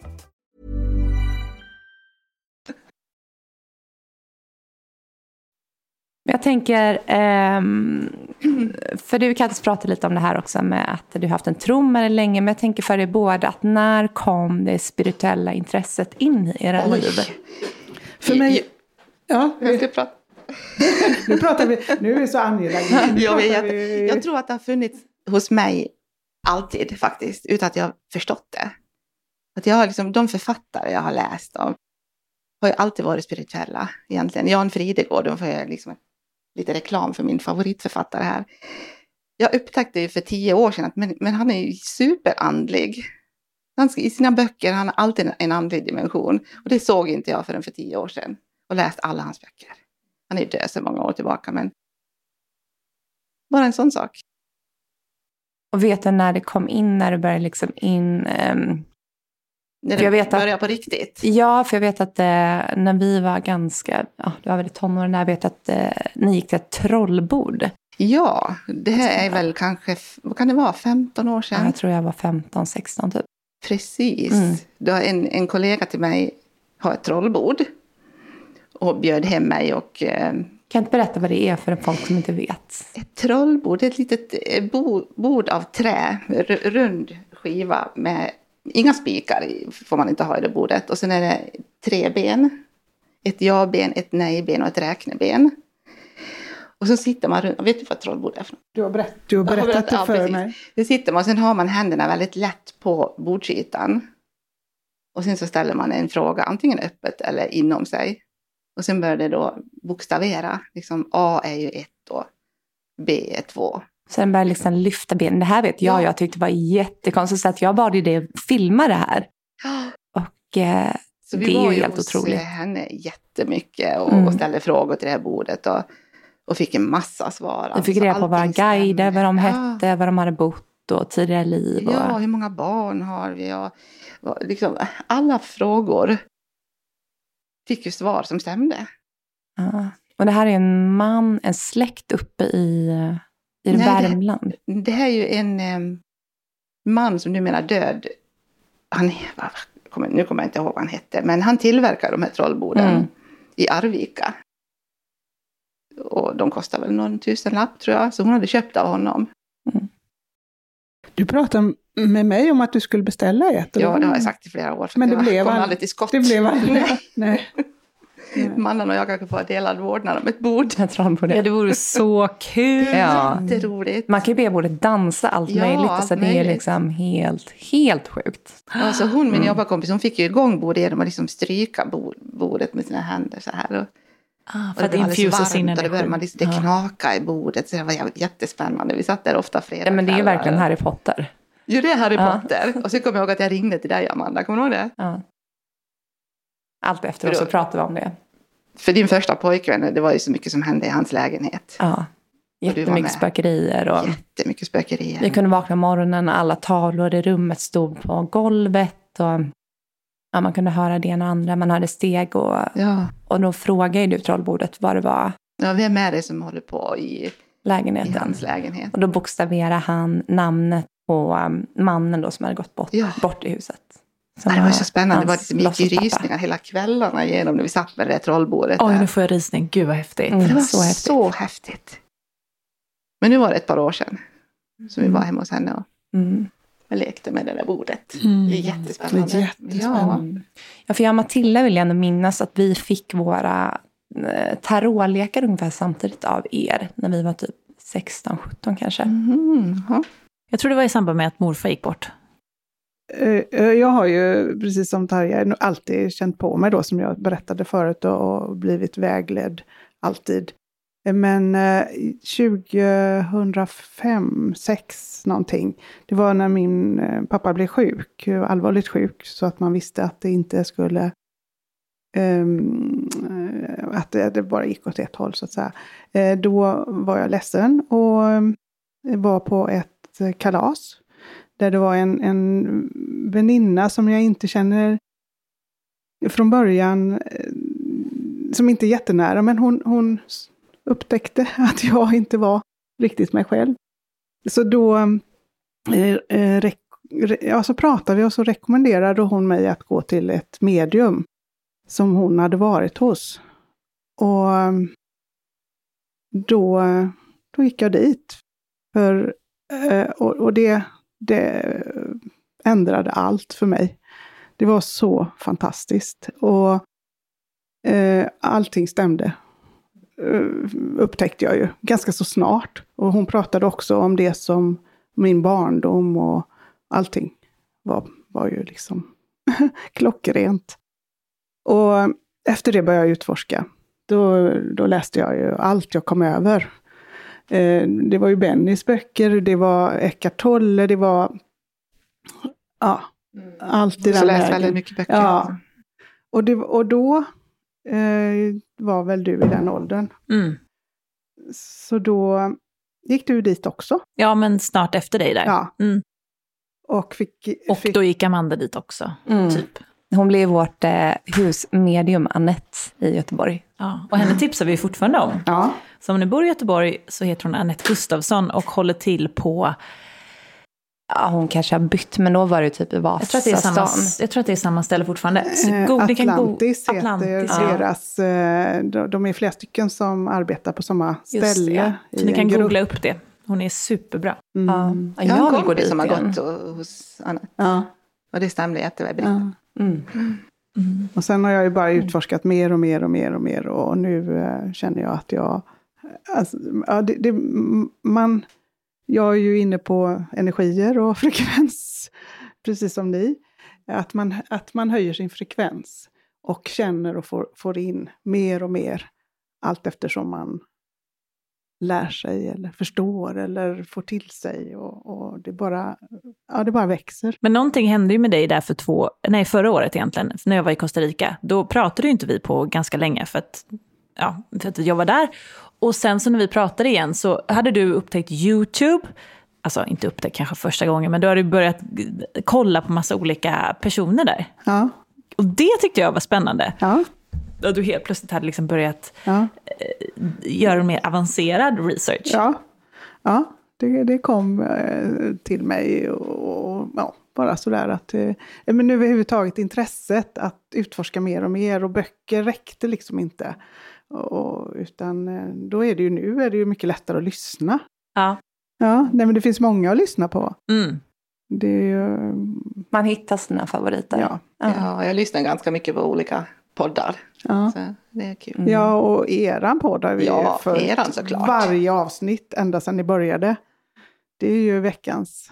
Jag tänker, um, för du Kattis pratade lite om det här också med att du har haft en det länge. Men jag tänker för er båda, att när kom det spirituella intresset in i era Oj. liv? För mig... Ja, jag ska prata. nu pratar vi, nu är vi så angelägna. Jag, vet, vi... jag tror att det har funnits hos mig alltid faktiskt, utan att jag har förstått det. Att jag har liksom, de författare jag har läst av har ju alltid varit spirituella egentligen. Jan Fridegård, då får jag liksom lite reklam för min favoritförfattare här. Jag upptäckte ju för tio år sedan att men, men han är ju superandlig. Han, I sina böcker han har alltid en andlig dimension. Och det såg inte jag förrän för tio år sedan. Och läst alla hans böcker. Han är ju död sedan många år tillbaka men bara en sån sak. Och vet du när det kom in, när det började liksom in um när det jag vet började på riktigt? Ja, för jag vet att eh, när vi var ganska, ja, det var väl i tonåren, jag vet att eh, ni gick till ett trollbord. Ja, det här är väl kanske, vad kan det vara, 15 år sedan? Ja, jag tror jag var 15, 16 typ. Precis. Mm. Då en, en kollega till mig har ett trollbord och bjöd hem mig och eh, kan inte berätta vad det är för folk som inte vet? Ett trollbord, ett litet eh, bord av trä, rund skiva med Inga spikar får man inte ha i det bordet. Och sen är det tre ben. Ett ja-ben, ett nej-ben och ett räkneben. Och så sitter man runt, vet du vad trollbord är för något? Du har, berätt, du har berättat berättat- det ja, för precis. mig. Det sitter man och sen har man händerna väldigt lätt på bordsytan. Och sen så ställer man en fråga, antingen öppet eller inom sig. Och sen börjar det då bokstavera. Liksom A är ju ett och B är två. Så den börjar liksom lyfta benen. Det här vet jag, Ja. jag tyckte var jättekonstigt. Så att jag bad ju dig filma det här. Och eh, Så vi det är var ju ju helt hos otroligt. eh, henne jättemycket och, Mm. och ställde frågor till det här bordet. Och, och fick en massa svar. Vi fick Alltså, reda på våra guider, vad de Ja. hette, vad de hade bott och tidigare liv. Och, Ja, hur många barn har vi? Och, och liksom, alla frågor fick ju svar som stämde. ja. och det här är en man, en släkt uppe i, i Nej, det- Värmland. Det här är ju en em, man som numera är död. Han, kommer- nu kommer jag inte ihåg vad han hette, men han tillverkar de här trollborden Mm. i Arvika. Och de kostar väl någon tusenlapp tror jag, så hon hade köpt av honom. Du pratade med mig om att du skulle beställa ett. Ja, det har jag sagt i flera år. för Men det jag blev kom aldrig- aldrig till skott. Det blev aldrig Nej. Nej. Mannen och jag kanske får delad vårdnad om ett bord. Jag tror på det. Ja, det vore så kul. Ja. Jätteroligt. Man kan ju be bordet dansa allt Ja, möjligt. allt Alltså, det är möjligt. liksom helt, helt sjukt. Alltså hon, Mm. min jobbarkompis, hon fick ju igång bordet genom att liksom stryka bo- bordet med sina händer så här. Och, Ah, och för att det blev alldeles infusa sin varmt och det började man energi. liksom, det Ja. knaka i bordet. Så det var jä- jättespännande. Vi satt där ofta flera Ja, men det är ju verkligen Harry Potter. Jo, det är Harry Ja. Potter. Och så kommer jag ihåg att jag ringde till dig, Amanda. Kommer du ihåg det? Ja. Allt efteråt så pratar vi om det. För din första pojkvän, det var ju så mycket som hände i hans lägenhet. Ja. Jättemycket spökerier. Och Jättemycket spökerier. vi kunde vakna morgonen och alla tavlor i rummet stod på golvet. Och ja, man kunde höra det ena och andra. Man hörde steg. Och, Ja. och då frågade du trollbordet vad det var, ja, vem är det som håller på i, i lägenheten. hans lägenhet? Och då bokstaverade han namnet på um, mannen då som hade gått bort, Ja. bort i huset. Som Ja, det var så spännande. Det var mycket låtsaspappa. rysningar hela kvällarna igenom när vi satt med det där trollbordet. Oj, nu får jag rysning. Gud vad häftigt. Mm. Det var så så häftigt. häftigt. Men nu var det ett par år sedan. Så vi var hemma hos henne och Mm. jag lekte med det där bordet. Mm. Det är jättespännande. Jättespännande. Ja, för jag och Matilda vill jag ändå minnas att vi fick våra eh, tarotlekar ungefär samtidigt av er. När vi var typ 16-17 kanske. Ja. Mm, ja. Jag tror det var i samband med att morfar gick bort. Eh, eh, jag har ju, precis som Tarja, alltid känt på mig då, som jag berättade förut, och, blivit vägledd alltid. Eh, men 2005, 6 någonting, det var när min pappa blev sjuk, allvarligt sjuk, så att man visste att det inte skulle ehm, att det, det bara gick åt ett håll så att säga. Då var jag ledsen och var på ett kalas där det var en, en väninna som jag inte känner från början, eh, som inte är jättenära, men hon, hon upptäckte att jag inte var riktigt mig själv. Så då eh, eh re, ja, så pratade vi och så rekommenderade hon mig att gå till ett medium som hon hade varit hos. Och då, då gick jag dit. För, eh, och, och det, det ändrade allt för mig. Det var så fantastiskt. Och eh, allting stämde. Eh, upptäckte jag ju ganska så snart. Och hon pratade också om det som min barndom och allting var, var ju liksom klockrent. Och efter det började jag utforska. Då, då läste jag ju allt jag kom över. Eh, det var ju Bennys böcker, det var Eckart Tolle, det var ja, allt i Så den läst vägen. väldigt mycket böcker. Ja. alltså. Och, det, och då eh, var väl du i den åldern. Mm. Så då gick du dit också. Ja, men snart efter dig där. Ja. Mm. Och fick... Och fick då gick Amanda dit också. Mm. Typ. Hon blev vårt eh, husmedium Annette i Göteborg. Ja. Och henne tipsar vi fortfarande om. ja, Så om ni bor i Göteborg så heter hon Annette Gustafsson och håller till på, Ja, hon kanske har bytt, men då var det typ i jag tror att det är samma, Vasastan. jag tror att det är samma ställe fortfarande. Så eh, go- kan go- Atlantis heter Atlantis, ja. deras... Eh, de, är flera stycken som arbetar på samma Just, ställe. ja. Så ni kan grupp. googla upp det. Hon är superbra. Mm. Ja. Jag Jag har en kompis som har gått och, hos Anna. Ja, Och det stämde jättebra. ja. Mm. Och sen har jag ju bara utforskat mer och mer och mer och mer och nu eh, känner jag att jag eh, Alltså, ja, det, det, man, jag är ju inne på energier och frekvens, precis som ni. Att man, att man höjer sin frekvens och känner och får, får in mer och mer allt eftersom man lär sig eller förstår eller får till sig. Och, och, det, bara, ja, det bara växer. Men någonting hände ju med dig där för två, nej förra året egentligen, när jag var i Costa Rica. Då pratade ju inte vi på ganska länge för att, ja, för att jag var där. Och sen så när vi pratade igen så hade du upptäckt YouTube. Alltså inte upptäckt kanske första gången, men du hade börjat kolla på massa olika personer där. Ja. Och det tyckte jag var spännande. Ja. Och du helt plötsligt hade liksom börjat Ja. eh, göra mer avancerad research. Ja, ja det, det kom eh, till mig. Och, och, ja, bara sådär att... Eh, men överhuvudtaget intresset att utforska mer och mer. Och böcker räckte liksom inte. Och, utan då är det ju nu är det ju mycket lättare att lyssna. Ja. Ja, nej, men det finns många att lyssna på. Mm. Det är ju... Man hittar sina favoriter. Ja. Ja, jag lyssnar ganska mycket på olika poddar. Ja. Så det är kul. Mm. Ja, och eran podd har vi Ja, ju följt eran såklart. varje avsnitt ända sedan ni började. Det är ju veckans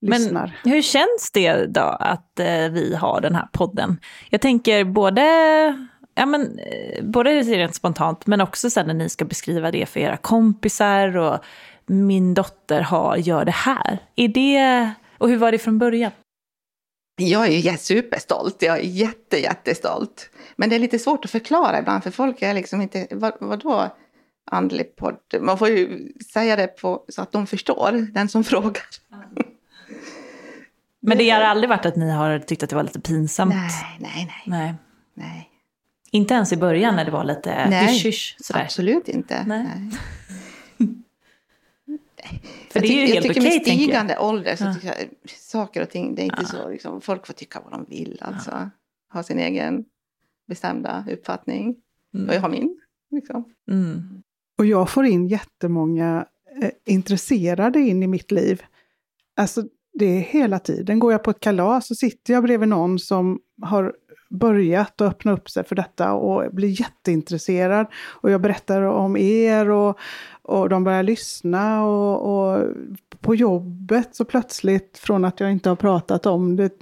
lyssnar. Men hur känns det då att eh, vi har den här podden? Jag tänker både, ja, men, eh, både rent spontant men också sen när ni ska beskriva det för era kompisar och min dotter har, gör det här. Är det, och hur var det från början? Jag är ju superstolt, jag är jätte, jättestolt. Men det är lite svårt att förklara ibland för folk är liksom inte, vad, vadå andlig podd? Man får ju säga det på, så att de förstår, den som frågar. Men det har aldrig varit att ni har tyckt att det var lite pinsamt? Nej, nej, nej. Nej. nej. Inte ens i början när det var lite hysch-hysch sådär? Absolut inte. Nej. Nej. För jag det är ju tycker, helt jag tycker okej, med tänker jag. stigande ålder så Ja. tycker jag saker och ting, det är inte så, liksom, folk får tycka vad de vill alltså. Ha sin egen bestämda uppfattning. Och jag har min. Liksom. Mm. Och jag får in jättemånga eh, intresserade in i mitt liv. Alltså det är hela tiden. Går jag på ett kalas så sitter jag bredvid någon som har börjat att öppna upp sig för detta och blir jätteintresserad. Och jag berättar om er och, och de börjar lyssna och, och på jobbet så plötsligt från att jag inte har pratat om det.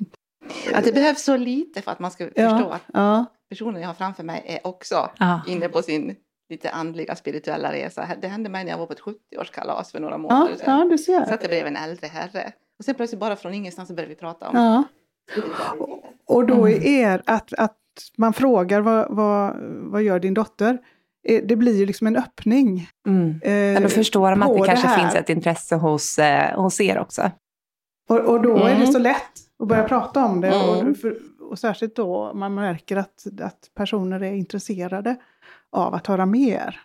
Att det behövs så lite för att man ska förstå Ja, att ja, personen jag har framför mig är också Ja. inne på sin lite andliga spirituella resa. Det hände mig när jag var på ett 70-årskalas för några ja, månader sedan. ja, du ser. Satt jag bredvid en äldre herre. Och sen plötsligt bara från ingenstans så började vi prata om Ja. Och då är er, att, att man frågar vad, vad, vad gör din dotter? Eh, Det blir ju liksom en öppning. Mm. eh, då förstår de att det kanske finns ett intresse hos, eh, hos er också. Och, och då är det Mm. så lätt att börja prata om det. Mm. Och, för, och särskilt då man märker att, att personer är intresserade av att höra mer.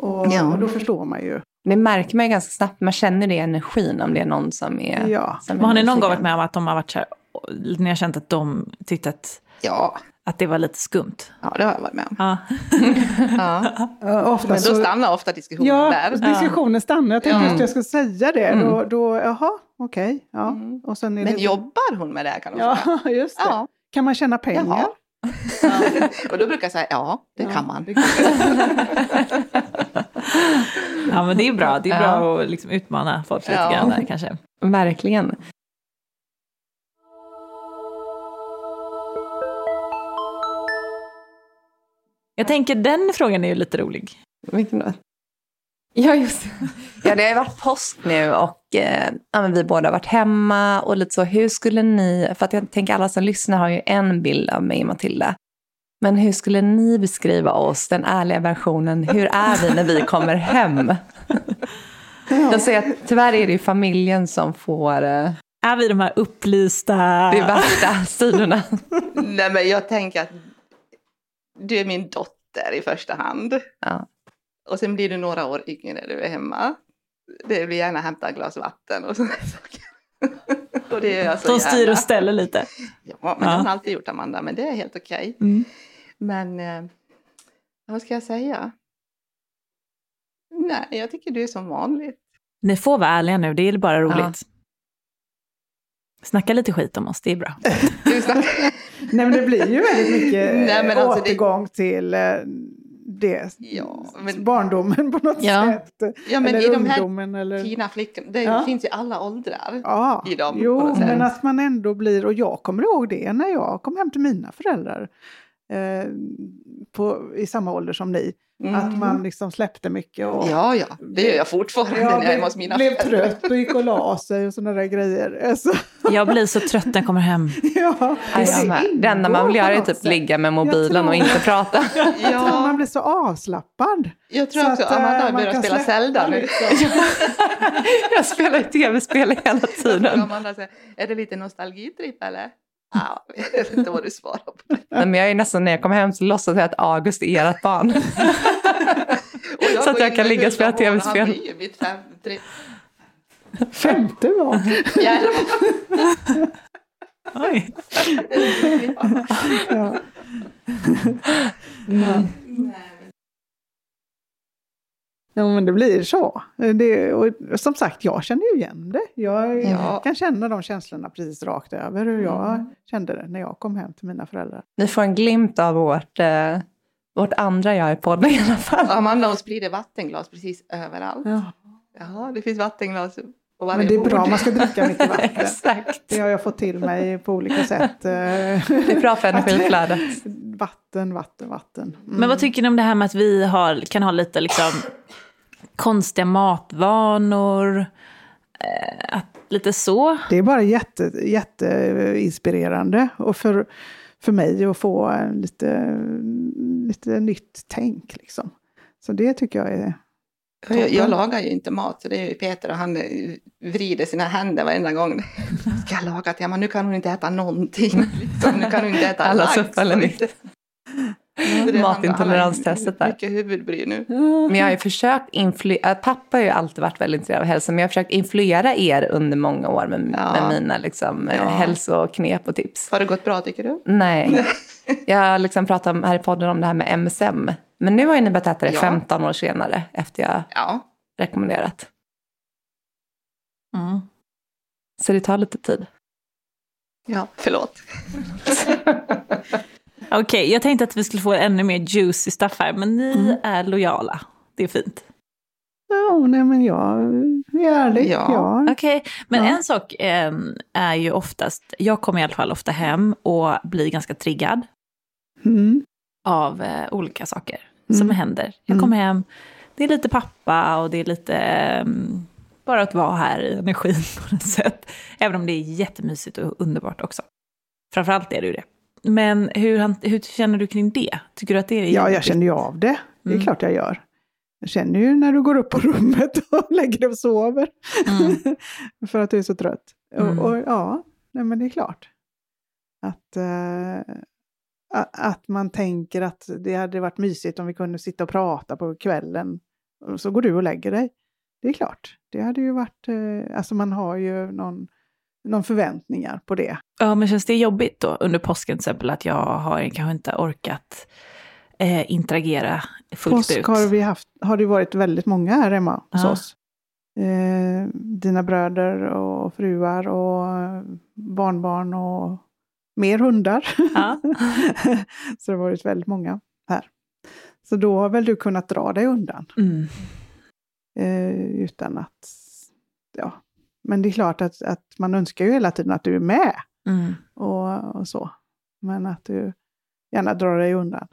Och, Ja. och då förstår man ju. Det märker man ju ganska snabbt. Man känner det i energin om det är någon som är... Ja. Som är har ni någon gång varit med om att de har varit så här, ni har känt att de tyckte att, Ja, att det var lite skumt? ja, det har jag varit med om. Ja. Ja. Ofta Men då så, stannar ofta diskussionen ja, där. diskussionen stannar. Jag tänkte Ja. just att jag skulle säga det. Mm. Då, då, jaha, okej. ja. Mm. Och sen är Men det, jobbar hon med det här kan hon fråga. Ja, just det. Ja. Kan man tjäna pengar? Jaha. Och då brukar jag säga ja, det Ja, kan man. det kan- ja, men det är bra. Det är Ja. bra att liksom utmana folk lite Ja. grann där kanske. Verkligen. Jag tänker den frågan är ju lite rolig. Vilken då? Ja, just det. Ja, det har ju varit påsk nu och eh, ja, vi båda har varit hemma och lite så. Hur skulle ni, för att jag tänker alla som lyssnar har ju en bild av mig och Matilda. Men hur skulle ni beskriva oss, den ärliga versionen? Hur är vi när vi kommer hem? Jag säger att tyvärr är det ju familjen som får eh, Är vi de här upplysta... de värsta sidorna. Nej men jag tänker att du är min dotter i första hand. Ja. Och sen blir du några år yngre när du är hemma. Det blir gärna hämta ett glas vatten och sådana saker. och det gör jag så De styr gärna. och ställer lite. Ja, men Ja. det har hon alltid gjort Amanda, men det är helt okej. Mm. Men eh, vad ska jag säga? Nej, jag tycker du är som vanligt. Ni får vara ärliga nu, det är bara roligt. Ja. Snacka lite skit om oss, det är bra. Nej, men det blir ju väldigt mycket Nej, alltså det- återgång till eh, det, Ja, men- barndomen på något Ja. sätt. Ja, men eller i de här ungdomen. Eller... fina flickorna, det Ja. finns i alla åldrar. Ja, i dem jo, men att man ändå blir, och jag kommer ihåg det när jag kom hem till mina föräldrar eh, på, i samma ålder som ni. Mm. Att man liksom släppte mycket och Ja, ja, det gör jag fortfarande när jag är hos mina blev föräldrar. trött och gick och la sig och sådana där grejer. Alltså, Jag blir så trött när jag kommer hem. ja, Ja, med. Det enda man vill göra är typ ligga med mobilen tror- och inte prata. Jag tror Ja, man blir så avslappad. jag tror Så också att, eh, Amanda börjat kan spela Zelda nu. liksom. Jag spelar ju tv-spel hela tiden. Amanda, är det lite nostalgitripp eller? Ja, jag vet inte vad du svarar på det. Nej, Men jag är nästan, när jag kommer hem så låtsas jag att August är ert barn. Så att jag kan ligga och spela TV-spel. Han blir ju mitt Femte var. fjärde Oj. Ja. Ja, men det blir så. Det, och som sagt, jag känner ju igen det. Jag Ja. kan känna de känslorna precis rakt över hur jag kände det när jag kom hem till mina föräldrar. Ni får en glimt av vårt, eh, vårt andra jag i podden i alla fall. Amanda hon sprider vattenglas precis överallt. Ja. Ja, det finns vattenglas på varje Men det är bord. bra, man ska dricka mycket vatten. Exakt. Det har jag fått till mig på olika sätt. Det är bra för energiflödet. Vatten, vatten, vatten. Mm. Men vad tycker ni om det här med att vi har, kan ha lite liksom konstiga matvanor? Eh, att, lite så. Det är bara jätte, jätteinspirerande. Och för, för mig att få en lite, lite nytt tänk. Liksom. Så det tycker jag är... Jag, jag lagar ju inte mat, så det är ju Peter och han eh, vrider sina händer varenda gång. Ska jag laga till? Ja, men nu kan hon inte äta någonting. Liksom. Nu kan hon inte äta Alla lax. Är- Matintoleranstestet där. Mycket huvudbry nu. Men jag har ju försökt influera, pappa har ju alltid varit väldigt intresserad av hälsa, men jag har försökt influera er under många år med, Ja. med mina liksom, Ja. hälsoknep och tips. Har det gått bra tycker du? Nej. Jag har liksom pratat om, här i podden om det här med MSM. Men nu har ju ni börjat äta det Ja. 15 år senare efter jag Ja. rekommenderat. Mm. Så det tar lite tid. Ja, förlåt. Okej, jag tänkte att vi skulle få ännu mer juicy stuff här, men ni är lojala. Det är fint. Ja, nej men jag är ärlig. Ja. Ja. Okej, men Ja. en sak eh, är ju oftast, jag kommer i alla fall ofta hem och blir ganska triggad Mm. av eh, olika saker Mm. som händer. Jag Mm. kommer hem, det är lite pappa och det är lite ehm, bara att vara här i energin på något sätt. Även om det är jättemysigt och underbart också. Framförallt är det ju det. Men hur, han- hur känner du kring det? Tycker du att det är Ja, jag jobbigt? känner ju av det. Det är Mm. klart jag gör. Jag känner ju när du går upp på rummet och lägger dig och sover. Mm. för att du är så trött. Mm. Och, och ja, nej men det är klart. Att, a- att man tänker att det hade varit mysigt om vi kunde sitta och prata på kvällen. Och så går du och lägger dig. Det är klart. Det hade ju varit, eh, alltså man har ju någon, någon förväntningar på det. Ja, men känns det jobbigt då under påsken till exempel att jag har kanske inte orkat eh, interagera fullt Påsk ut? har, vi haft, har det varit väldigt många här hemma hos Ja. oss. Eh, dina bröder och fruar och barnbarn och mer hundar. Ja. så det har varit väldigt många här. Så då har väl du kunnat dra dig undan Mm. eh, utan att... Ja. Men det är klart att, att man önskar ju hela tiden att du är med Mm. och, och så. Men att du gärna drar dig undan.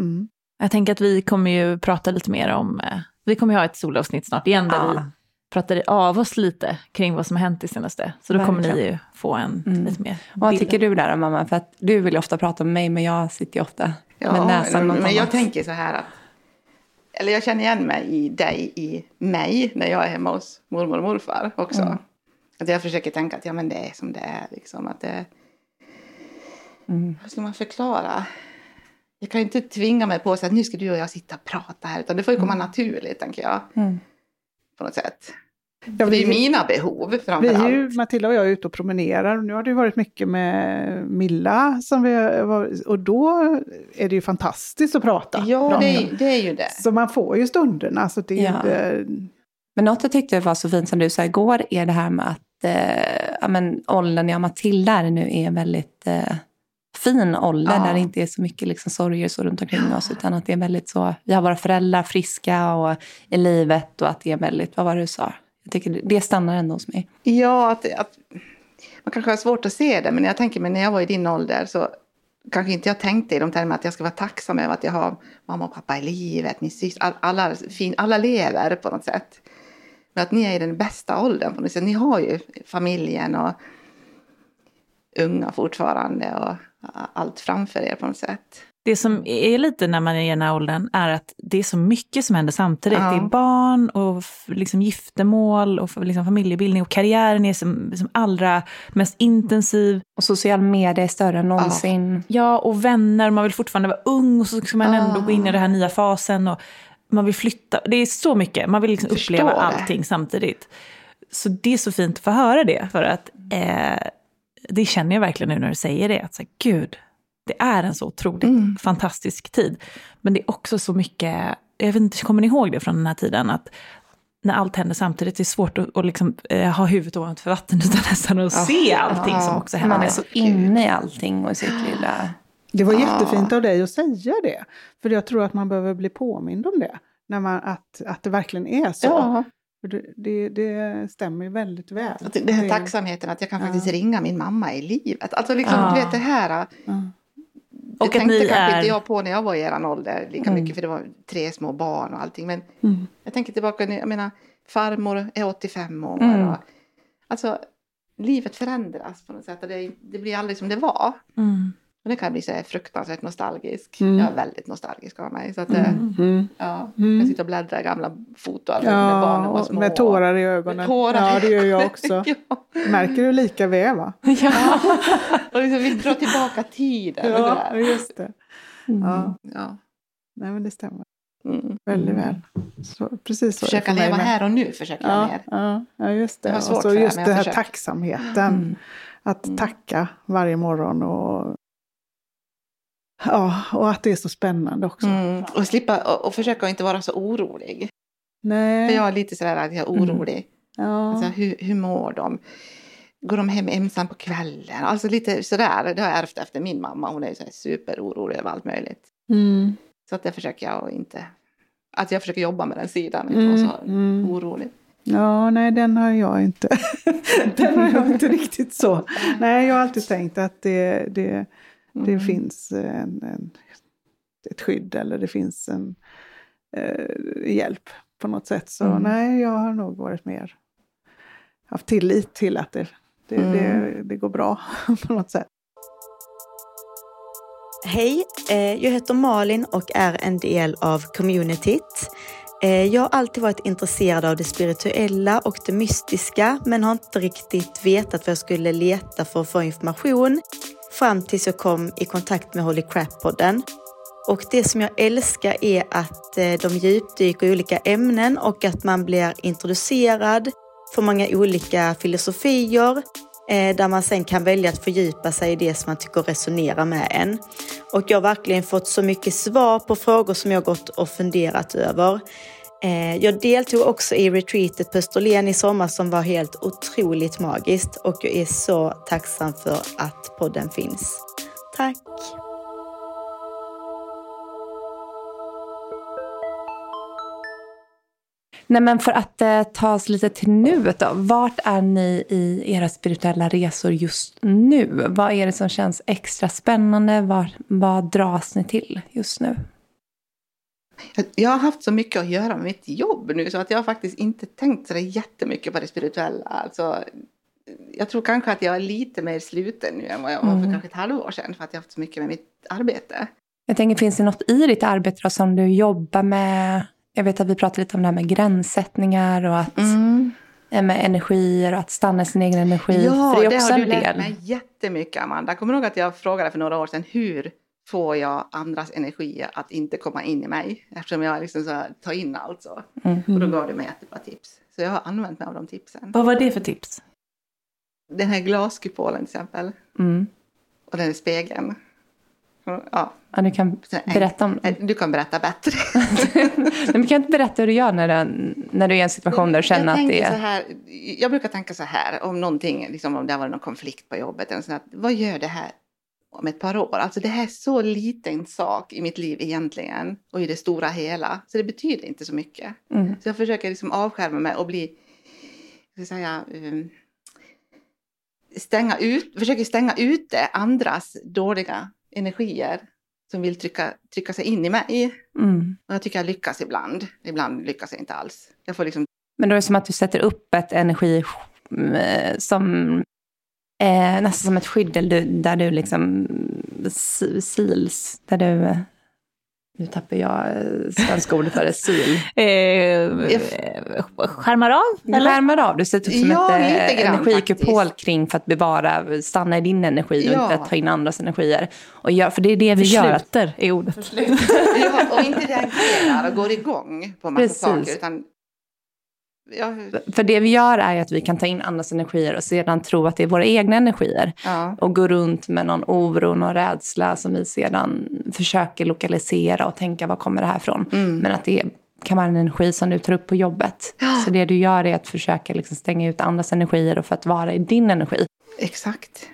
Mm. Jag tänker att vi kommer ju prata lite mer om, eh, vi kommer ju ha ett solavsnitt snart igen där Ja. vi pratar av oss lite kring vad som har hänt i senaste. Så då kommer ni Verkligen. ju få en Mm. lite mer Och vad bild. tycker du där mamma? För att du vill ju ofta prata med mig, men jag sitter ju ofta med Ja, näsan någon men jag tänker så här att, eller jag känner igen mig i dig, i mig, när jag är hemma hos mormor och morfar också. Mm. Att jag försöker tänka att ja, men det är som det är, liksom. Att det, Mm. hur ska man förklara? Jag kan ju inte tvinga mig på så att nu ska du och jag sitta och prata här, utan det får ju komma naturligt, tänker jag. Mm. På något sätt. Ja, det är ju vi- mina behov Vi framför är ju, allt. Matilda och jag är ute och promenerar. och Nu har det ju varit mycket med Milla. Som vi har, och då är det ju fantastiskt att prata. Ja, det är, det är ju det. Så man får ju stunderna. Så det är Ja. inte, Men något jag tyckte var så fint som du sa igår är det här med att eh, ja, men, åldern jag Matilda är nu är väldigt eh, fin ålder Ja. där det inte är så mycket liksom sorger så runt omkring oss. Utan att det är väldigt så, vi har våra föräldrar friska och i livet och att det är väldigt, vad var det du sa? Jag tycker det, det stannar ändå hos mig. Ja, att, att, man kanske har svårt att se det, men jag tänker mig när jag var i din ålder så kanske inte jag tänkte i de termerna att jag ska vara tacksam över att jag har mamma och pappa i livet, min syster, all, alla, fin, alla lever på något sätt. Men att ni är i den bästa åldern på något sätt. Ni har ju familjen och unga fortfarande och allt framför er på något sätt. Det som är lite när man är i den här åldern är att det är så mycket som händer samtidigt. Ja. Det är barn och liksom giftermål och liksom familjebildning och karriären är som, som allra mest intensiv. Och social media är större än någonsin. Ja, och vänner, man vill fortfarande vara ung och så ska man ändå Ah. gå in i den här nya fasen. Och man vill flytta. Det är så mycket, man vill liksom uppleva det. allting samtidigt. Så det är så fint att få höra det, för att eh, det känner jag verkligen nu när du säger det. Att så här, gud, det är en så otroligt Mm. fantastisk tid. Men det är också så mycket, jag vet inte, kommer ni ihåg det från den här tiden? Att när allt händer samtidigt, det är svårt att, att liksom, eh, ha huvudet ovanför vatten utan nästan att se allting som också händer. Man är så inne i allting och sitt lilla... Det var jättefint av dig att säga det. För jag tror att man behöver bli påmind om det. När man, att, att det verkligen är så. Ja. För det, det, det stämmer ju väldigt väl. Att Den här Det- tacksamheten att jag kan Ja. faktiskt ringa min mamma i livet. Alltså liksom, Ja. du vet det här. Ja. Det Och tänkte kanske är- inte jag på när jag var i eran ålder lika Mm. mycket för det var tre små barn och allting. Men Mm. jag tänker tillbaka, nu, jag menar farmor är 85 år. Mm. Och, alltså livet förändras på något sätt och det, det blir aldrig som det var. Mm. Och det kan bli så fruktansvärt nostalgisk. Mm. Jag är väldigt nostalgisk av mig. Så att, eh, Mm. ja, Mm. jag sitter och bläddrar i gamla foton när barnen Ja, var små. med tårar i ögonen. Tårar Ja, det gör jag också. ja. Märker du lika väl va? Och liksom, vi drar tillbaka tiden. Ja, just det. Ja, Ja. nej men det stämmer. Mm. Väldigt väl. Så, precis så det Försöka leva med. här och nu försöker jag Ja, mer. ja, ja, just det. Det var Och så det, just den här försöker. tacksamheten. Mm. Att Mm. tacka varje morgon och, ja, och att det är så spännande också. Mm. Och slippa och, och försöka inte vara så orolig. Nej. För jag är lite sådär att jag är orolig. ja. Alltså, hur, hur mår de? Går de hem ensam på kvällen? Alltså lite sådär. Det har jag ärvt efter min mamma. Hon är ju så superorolig över allt möjligt. Mm. Så att det försöker jag inte... Att jag försöker jobba med den sidan. Inte Mm, vara så mm. orolig. Ja, nej den har jag inte. den har jag inte riktigt så. Nej, jag har alltid tänkt att det, det, det Mm. finns en, en, ett skydd eller det finns en eh, hjälp på något sätt. Så Mm. nej, jag har nog varit mer haft tillit till att det, det, Mm. det, det går bra på något sätt. Hej, eh, jag heter Malin och är en del av communityt. Eh, Jag har alltid varit intresserad av det spirituella och det mystiska men har inte riktigt vetat vad jag skulle leta för att få information fram tills jag kom i kontakt med Holy Crap-podden. Och det som jag älskar är att eh, de djupdyker i olika ämnen och att man blir introducerad för många olika filosofier eh, där man sen kan välja att fördjupa sig i det som man tycker resonerar med en. Och jag har verkligen fått så mycket svar på frågor som jag gått och funderat över. Eh, jag deltog också i retreatet på Österlen i sommar som var helt otroligt magiskt och jag är så tacksam för att podden finns. Tack! Nej, men för att eh, ta oss lite till nuet då. Vart är ni i era spirituella resor just nu? Vad är det som känns extra spännande? Var, vad dras ni till just nu? Jag- har haft så mycket att göra med mitt jobb nu så att jag har faktiskt inte tänkt så jättemycket på det spirituella. Alltså, jag tror kanske att jag är lite mer sluten nu än vad jag var för Mm. kanske ett halvår sedan för att jag har haft så mycket med mitt arbete. Jag tänker, finns det något i ditt arbete då, som du jobbar med? Jag vet att vi pratade lite om det här med gränssättningar och att, eh, med energier och att stanna i sin egen energi. Ja, för det är det också har du lärt mig jättemycket Amanda. Kommer du ihåg att jag frågade för några år sedan hur får jag andras energi att inte komma in i mig? Eftersom jag liksom så här, tar in allt så. Mm. Och då gav du mig jättebra tips. Så jag har använt mig av de tipsen. Vad var det för tips? Den här glaskupolen till exempel. Mm. Och den här spegeln. Ja, Ja, du kan berätta om Nej, Du kan berätta bättre. Men kan inte berätta hur du gör när du, när du är i en situation där du känner jag att det är... Så här, jag brukar tänka så här om någonting, liksom om det varit någon konflikt på jobbet. Eller så här, vad gör det här om ett par år. Alltså det här är så liten sak i mitt liv egentligen och i det stora hela. Så det betyder inte så mycket. Mm. Så jag försöker liksom avskärma mig och bli, ska säga, um, stänga ut, försöker stänga ute andras dåliga energier som vill trycka, trycka sig in i mig. Mm. Och jag tycker jag lyckas ibland. Ibland lyckas jag inte alls. Jag får liksom, Men då är det som att du sätter upp ett energi eh, som eh, nästan som ett skydd där du, där du liksom si- sils, där du... Nu tappar jag eh, svenska ordet för det, sil. Eh, skärmar av? Eller? skärmar av, du sätter upp som Ja, ett eh, grann energikupol faktiskt. kring för att bevara, stanna i din energi och Ja. inte ta in andras energier. Och gör, för det är det vi gör. Försluter är ordet. ja, och inte reagerar och går igång på massa Precis. saker. Utan, ja, för det vi gör är att vi kan ta in andras energier och sedan tro att det är våra egna energier. ja. och gå runt med någon oro, någon rädsla som vi sedan försöker lokalisera och tänka var kommer det här ifrån. Mm. Men att det kan vara en energi som du tar upp på jobbet. Så det du gör är att försöka liksom stänga ut andras energier och för att vara i din energi. Exakt.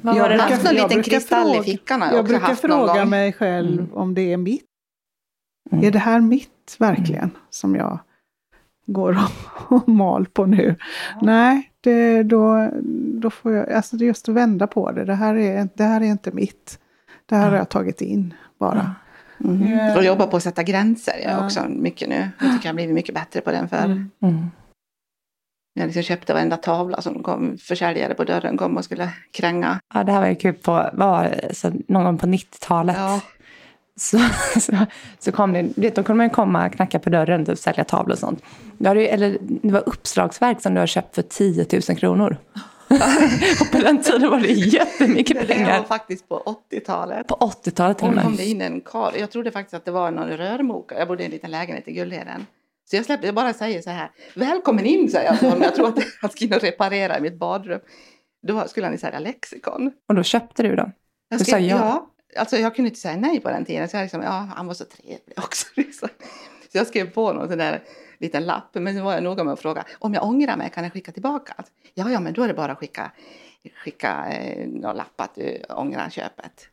Vad Jag brukar- haft någon liten kristall i fråga- fickan har jag Jag brukar fråga mig själv Mm. om det är mitt. Mm. Är det här mitt verkligen som jag går och, och mal på nu? Nej, det, då, då får jag, alltså det är just att vända på det. Det här är, det här är inte mitt. Det här har jag tagit in bara. Mm. Och jobba på att sätta gränser jag Ja. också mycket nu. Jag tycker jag har blivit mycket bättre på den för. Mm. Mm. Jag liksom köpte varenda tavla som kom, försäljare på dörren kom och skulle kränga. Ja, det här var ju kul på, var, så någon gång på 90-talet. Ja. Så, så, så kom det, vet, då kunde man ju komma och knacka på dörren och sälja tavlor och sånt. Har du, eller, det var uppslagsverk som du har köpt för 10 000 kronor. och på den tiden var det jättemycket Det var pengar. faktiskt på 80-talet. På 80-talet till Och och då kom med. det in en karl. Jag trodde faktiskt att det var någon rörmokare. Jag bodde i en liten lägenhet i Gullheden. Så jag släppte, jag bara säger så här. Välkommen in, säger jag till honom. Jag tror att han skulle reparera i mitt badrum. Då skulle han sälja lexikon. Och då köpte du dem. Jag Du sa ja. ja. Alltså jag kunde inte säga nej på den tiden. Så jag liksom, ja, han var så trevlig också. Liksom. Så jag skrev på någon sån där liten lapp. Men så var jag noga med att fråga. Om jag ångrar mig, kan jag skicka tillbaka? Ja, ja, men då är det bara att skicka, skicka eh, någon lapp att du ångrar köpet.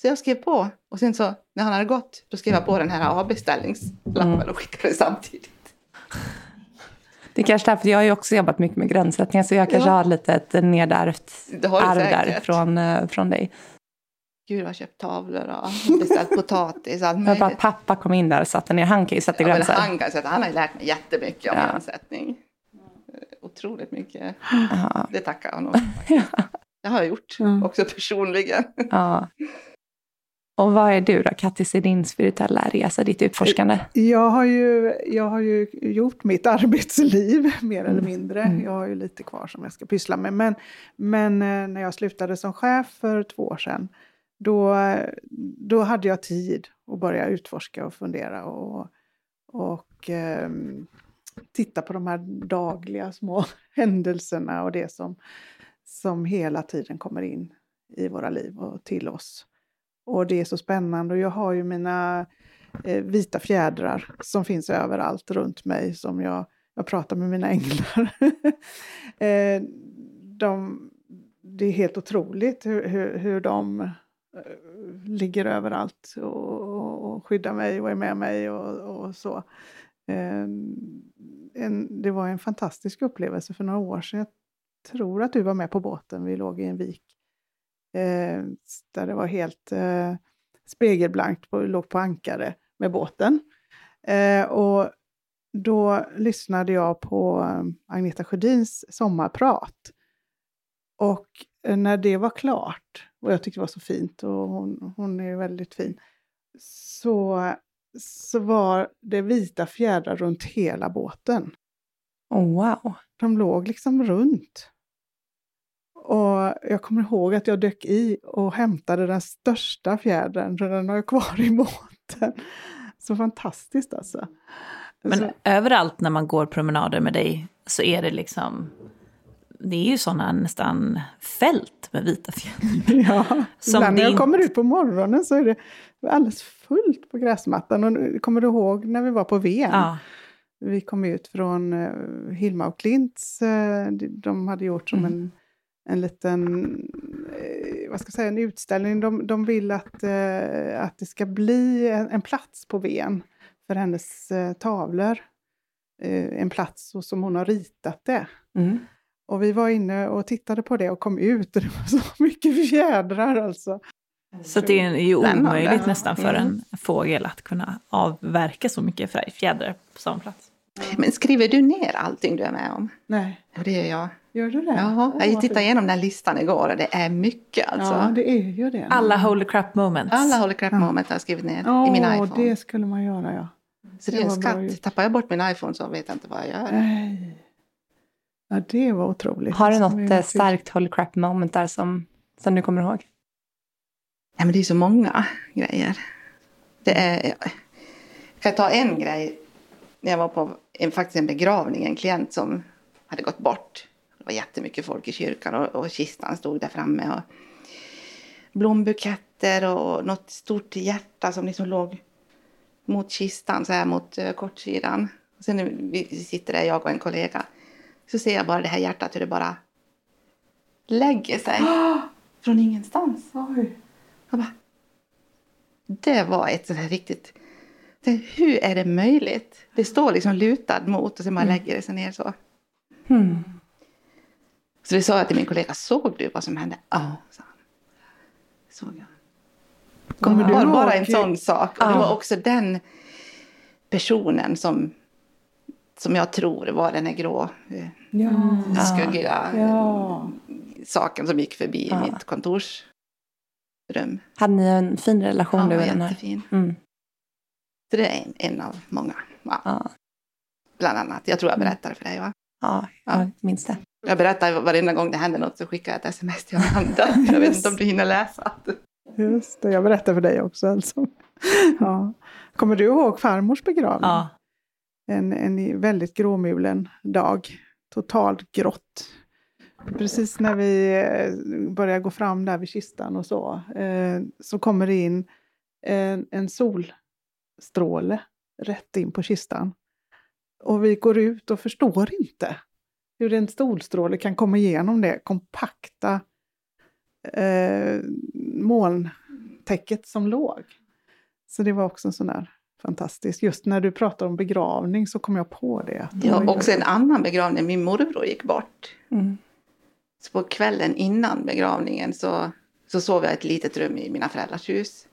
Så jag skrev på. Och sen så när han hade gått, då skrev jag på den här avbeställningslappen Mm. och skickade samtidigt. Det är kanske därför jag har ju också jobbat mycket med gränssättningar. Så jag kanske Ja. har lite ett nedärvt arv där från, eh, från dig. Gud, jag har köpt tavlor och beställt potatis. Allt Jag bara, pappa kom in där och satte ner. Han kan ju sätta Ja, gränser. han, kan sätta, han har ju lärt mig jättemycket om Ja. gränssättning. Eh, Otroligt mycket. Ja. Det tackar jag honom faktiskt. Det har jag gjort, Mm. också personligen. Ja. Och vad är du då, Kattis, i din spirituella resa, ditt utforskande? Jag har, ju, jag har ju gjort mitt arbetsliv, mer eller mindre. Mm. Jag har ju lite kvar som jag ska pyssla med. Men, men eh, när jag slutade som chef för två år sedan, då, då hade jag tid att börja utforska och fundera och, och eh, titta på de här dagliga små händelserna och det som, som hela tiden kommer in i våra liv och till oss. Och det är så spännande och jag har ju mina eh, vita fjädrar som finns överallt runt mig som jag, jag pratar med mina änglar. eh, de, det är helt otroligt hur, hur, hur de Eh, ligger överallt och, och, och skyddar mig och är med mig och, och så. Eh, en, det var en fantastisk upplevelse för några år sedan. Jag tror att du var med på båten. Vi låg i en vik eh, där det var helt eh, spegelblankt, på, låg på ankare med båten. Eh, och då lyssnade jag på eh, Agneta Sjödins sommarprat. Och eh, när det var klart, och jag tyckte det var så fint, och hon, hon är väldigt fin, så, så var det vita fjädrar runt hela båten. Oh, wow. De låg liksom runt. Och jag kommer ihåg att jag dök i och hämtade den största fjädern, så den har jag kvar i båten. Så fantastiskt alltså. Men så, överallt när man går promenader med dig så är det liksom... Det är ju sådana nästan fält med vita fjädrar. ja, som ibland när jag inte- kommer ut på morgonen så är det alldeles fullt på gräsmattan. Och kommer du ihåg när vi var på Ven? Ja. Vi kom ut från uh, Hilma och Klints, eh, de- de hade gjort som Mm. en, en liten, eh, vad ska jag säga, en utställning. De, de vill att, eh, att det ska bli en, en plats på Ven för hennes eh, tavlor. Eh, en plats så som hon har ritat det. Mm. Och vi var inne och tittade på det och kom ut och det var så mycket fjädrar alltså. Så det är ju omöjligt nästan för Mm. en fågel att kunna avverka så mycket fjädrar på samma plats. Men skriver du ner allting du är med om? Nej, Ja, det gör jag. gör du det? Jaha, jag tittade igenom den listan igår och det är mycket alltså. Ja, det är ju det. Alla holy crap moments. Alla Holy Crap Ja. Moment har jag skrivit ner Åh, i min iPhone. det skulle man göra ja. så det är det en var bra skatt. Tappar jag bort min iPhone så vet jag inte vad jag gör. Nej. Ja, det var otroligt. Har du något eh, starkt holy crap moment där som, som du kommer ihåg? Nej, men det är så många grejer. Det är, jag kan ta en grej. När jag var på en, faktiskt en begravning, en klient som hade gått bort. Det var jättemycket folk i kyrkan och, och kistan stod där framme. Och blombuketter och något stort hjärta som liksom låg mot kistan, så här mot uh, kortsidan. Och sen vi sitter där, jag och en kollega, så ser jag bara det här hjärtat hur det bara lägger sig från ingenstans. Oj. Jag bara, det var ett sånt här riktigt... det- Hur är det möjligt? Det står liksom lutad mot och sen bara lägger det sig ner så. Hmm. Så det sa jag till min kollega, såg du vad som hände? Ja, sa han. Såg jag. Kommer du Bara, ihåg- bara en sån sak. Och det Ja. var också den personen som, som jag tror var den här grå, eh, Ja. skuggiga Ja. saken som gick förbi Ja. mitt kontorsrum. Hade ni en fin relation Ja, du var jättefin. Mm. Så det är en, en av många. Ja, Ja, bland annat. Jag tror jag berättade för dig va? ja, Ja. jag minns det. Jag berättar varenda gång det händer något så skickar jag ett sms till Amanda. Jag vet inte om du hinner läsa. Just det, jag berättar för dig också alltså. Ja. Kommer du ihåg farmors begravning? Ja. En, en väldigt gråmulen dag. Totalt grått. Precis när vi eh, börjar gå fram där vid kistan och så, eh, så kommer det in en, en solstråle rätt in på kistan. Och vi går ut och förstår inte hur en solstråle kan komma igenom det kompakta eh, molntäcket som låg. Så det var också en sån där fantastiskt. Just när du pratar om begravning så kom jag på det. Ja, också en annan begravning. Min morbror gick bort. Mm. Så på kvällen innan begravningen så, så sov jag i ett litet rum i mina föräldrars hus.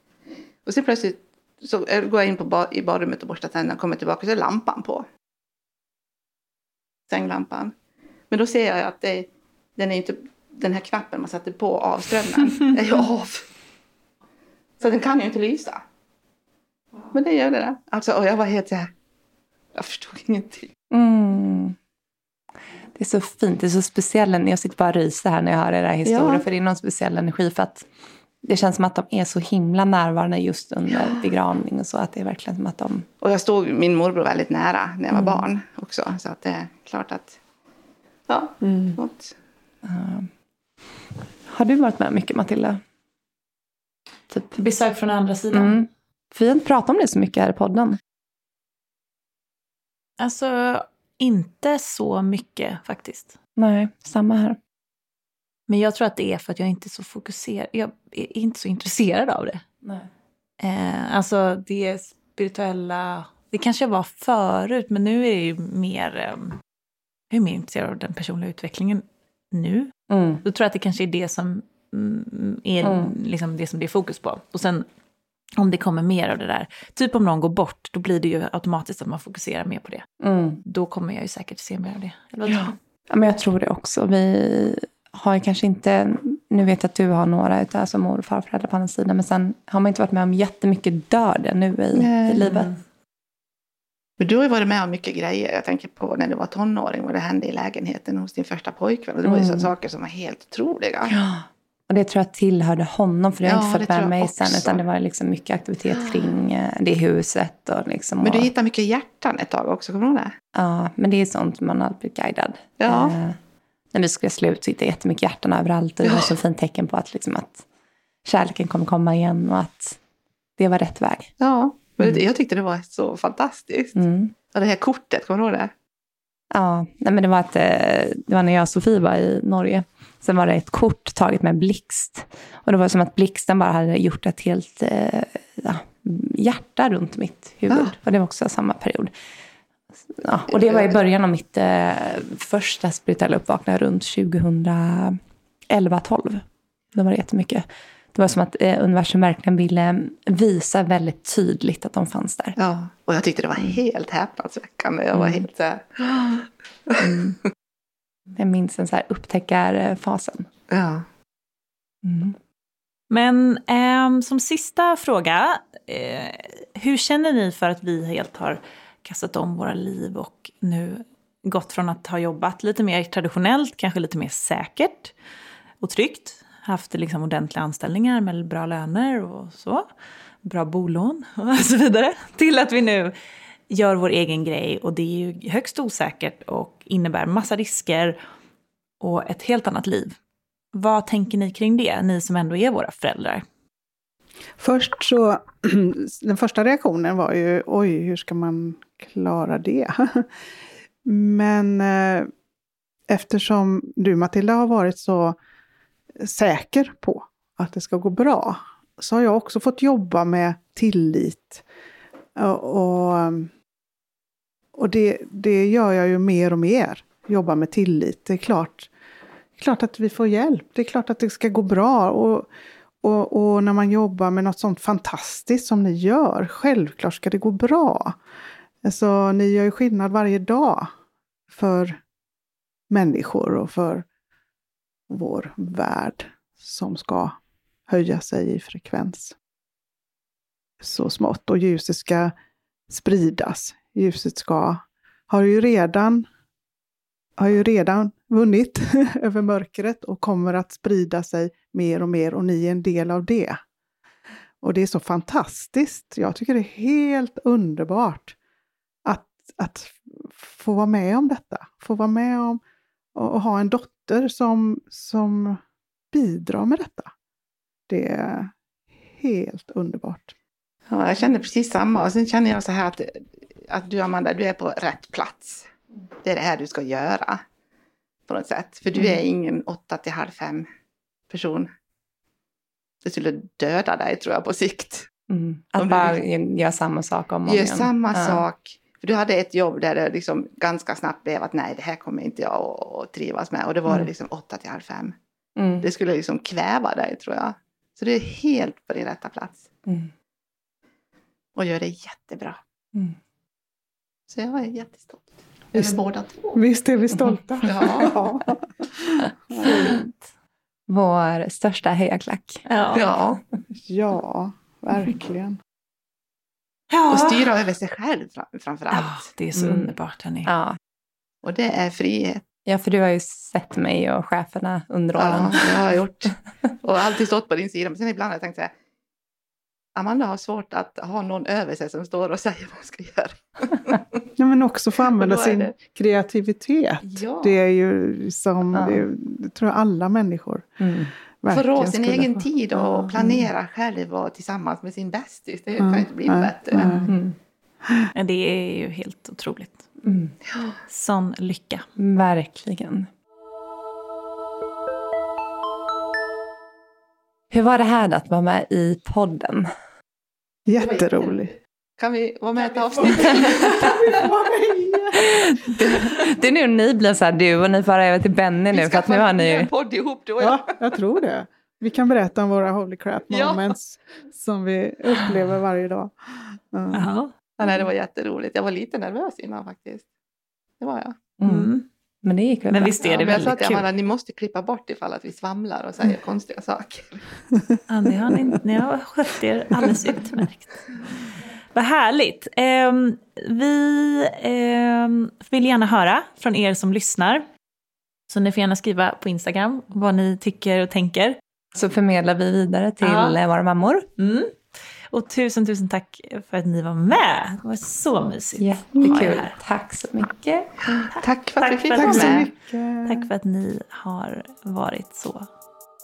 Och så plötsligt så går jag in på ba, i badrummet och borstar tänderna och kommer tillbaka så är lampan på. Sänglampan. Men då ser jag att det, den, är inte, den här knappen man satte på avströmmen är ju av. Så den kan ju inte lysa. Men det gör det. Där. Alltså, och jag var helt så här. Jag förstod ingenting. Mm. Det är så fint, det är så speciell, jag sitter bara och ryser här när jag hör era historier, Ja. för det är någon speciell energi för att det känns som att de är så himla närvarande just under begravning och så, att det är verkligen som att de... Och jag stod min morbror väldigt nära när jag var Mm. barn också. Så att det är klart att... Ja, något. eh, har du varit med mycket Matilda? Typ. Besök från andra sidan. Mm. För vi har inte pratat om det så mycket här i podden. Alltså, inte så mycket faktiskt. Nej, samma här. Men jag tror att det är för att jag inte är så fokuserad. Jag är inte så intresserad av det. Nej. Eh, alltså det spirituella, det kanske jag var förut, men nu är det ju mer, eh, jag är mer intresserad av den personliga utvecklingen nu. Mm. Då tror jag att det kanske är det som mm, är Mm. liksom det som det är fokus på. Och sen om det kommer mer av det där, typ om någon går bort, då blir det ju automatiskt att man fokuserar mer på det. Mm. Då kommer jag ju säkert se mer av det. Eller vad tror du? Ja, men jag tror det också. Vi har ju kanske inte, nu vet jag att du har några utav som mor och farföräldrar på andra sidan, men sen har man inte varit med om jättemycket död nu i, i livet. Men du har ju varit med om mycket grejer. Jag tänker på när du var tonåring vad det hände i lägenheten hos din första pojkvän. Och det var ju Mm. så saker som var helt otroliga. Ja. Och det tror jag tillhörde honom, för det har Ja, jag inte fått med mig sen, utan det var liksom mycket aktivitet kring eh, det huset. Och liksom, Men du och, hittade mycket hjärtan ett tag också, kommer du ihåg det? Ja, men det är sånt man har blivit guidad. Ja. Eh, när vi skulle slut så hittade jag jättemycket hjärtan överallt. Och det var så fint tecken på att, liksom, att kärleken kommer komma igen och att det var rätt väg. Ja. Men det- Jag tyckte det var så fantastiskt. Mm. Och det här kortet, kommer du ihåg det? Ja, nej, men det var, att, eh, det var när jag och Sofie var i Norge. Sen var det ett kort taget med blixt. Och det var som att blixten bara hade gjort ett helt eh, ja, hjärta runt mitt huvud. Ah. Och det var också samma period. Ja, och det var i början av mitt eh, första spirituella uppvaknande runt 2011-12. Då var det jättemycket. Det var som att eh, universum verkligen ville visa väldigt tydligt att de fanns där. Ja, och jag tyckte det var helt häpnadsväckande. Jag var Mm. helt så här, Jag minns den så här upptäckarfasen. ja. Mm. Men ehm, som sista fråga, eh, hur känner ni för att vi helt har kastat om våra liv och nu gått från att ha jobbat lite mer traditionellt, kanske lite mer säkert och tryggt, haft liksom ordentliga anställningar med bra löner och så, bra bolån och så vidare, till att vi nu gör vår egen grej och det är ju högst osäkert och innebär massa risker och ett helt annat liv. Vad tänker ni kring det, ni som ändå är våra föräldrar? Först så, den första reaktionen var ju oj, hur ska man klara det? Men eh, eftersom du Matilda har varit så säker på att det ska gå bra, så har jag också fått jobba med tillit. Och, och, det, det gör jag ju mer och mer, jobba med tillit. Det är klart, klart att vi får hjälp, det är klart att det ska gå bra. Och, och, och när man jobbar med något sånt fantastiskt som ni gör, självklart ska det gå bra. Alltså, ni gör ju skillnad varje dag för människor och för vår värld som ska höja sig i frekvens. Så smått. Och ljuset ska spridas. Ljuset ska, har ju redan, har ju redan vunnit över mörkret och kommer att sprida sig mer och mer och ni är en del av det. Och det är så fantastiskt. Jag tycker det är helt underbart att, att få vara med om detta. Få vara med om och, och ha en dotter som, som bidrar med detta. Det är helt underbart. Ja, jag känner precis samma. Och sen känner jag så här att, att du Amanda, du är på rätt plats. Det är det här du ska göra. På något sätt. För du är ingen åtta till halv fem person. Det skulle döda dig tror jag på sikt. Mm. Att bara liksom- göra samma sak om och om Gör igen. samma Ja. sak. För du hade ett jobb där det liksom ganska snabbt blev att nej, det här kommer inte jag att- trivas med. Och det var Mm. det liksom åtta till halv fem. Mm. Det skulle liksom kväva dig tror jag. Så du är helt på din rätta plats. Mm. Och gör det jättebra. Mm. Så jag är jättestolt. Visst. Över båda två. Visst är vi stolta. Ja. Vår största hejaklack. ja. ja, verkligen. Och styra över sig själv fram- framför Ja, allt. det är så Mm. underbart hörni. Ja. Och det är frihet. ja, för du har ju sett mig och cheferna under åren. Ja, det har jag gjort. Och alltid stått på din sida. Men sen ibland har jag tänkt så här. Amanda har svårt att ha någon över sig som står och säger vad hon ska göra. Ja, men också få använda sin det- kreativitet. Ja. Det är ju som, Ja. det, det tror jag alla människor Mm. Få verkligen rå sin egen få. tid och planera själv och tillsammans med sin bästis. Det kan ju inte bli bättre. Mm. Det är ju helt otroligt. Mm. Sån lycka. Verkligen. Hur var det här då, att vara med i podden? Jätteroligt. Kan vi vara med i ett avsnitt? Det är nu ni blir så här, du och ni far över till Benny nu, för att nu har ni en podd ihop du och jag. Ja, jag tror det. Vi kan berätta om våra holy crap Ja. moments som vi upplever varje dag. Ja. Ja. Ja, nej, det var jätteroligt. Jag var lite nervös innan faktiskt. Det var jag. Mm. Mm. Men det gick väl Men visst är det men jag sa väldigt till. Amanda, ni måste klippa bort ifall att vi svamlar och säger konstiga saker. Ja, ni, har, ni, ni har skött er alldeles utmärkt. Vad härligt. Ehm, vi ehm, vill gärna höra från er som lyssnar. Så ni får gärna skriva på Instagram vad ni tycker och tänker. Så förmedlar vi vidare till Ja. eh, våra mammor. Mm. Och tusen, tusen tack för att ni var med. Det var så mysigt. Jättekul. här. Tack så mycket. Tack för att Tack vi fick vara Tack så med. mycket. Tack för att ni har varit så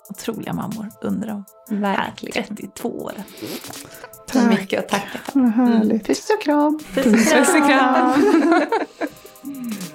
otroliga mammor under de här Verkligen. 32 åren. Så mycket att tacka för. Vad härligt. Puss och kram. Puss och kram.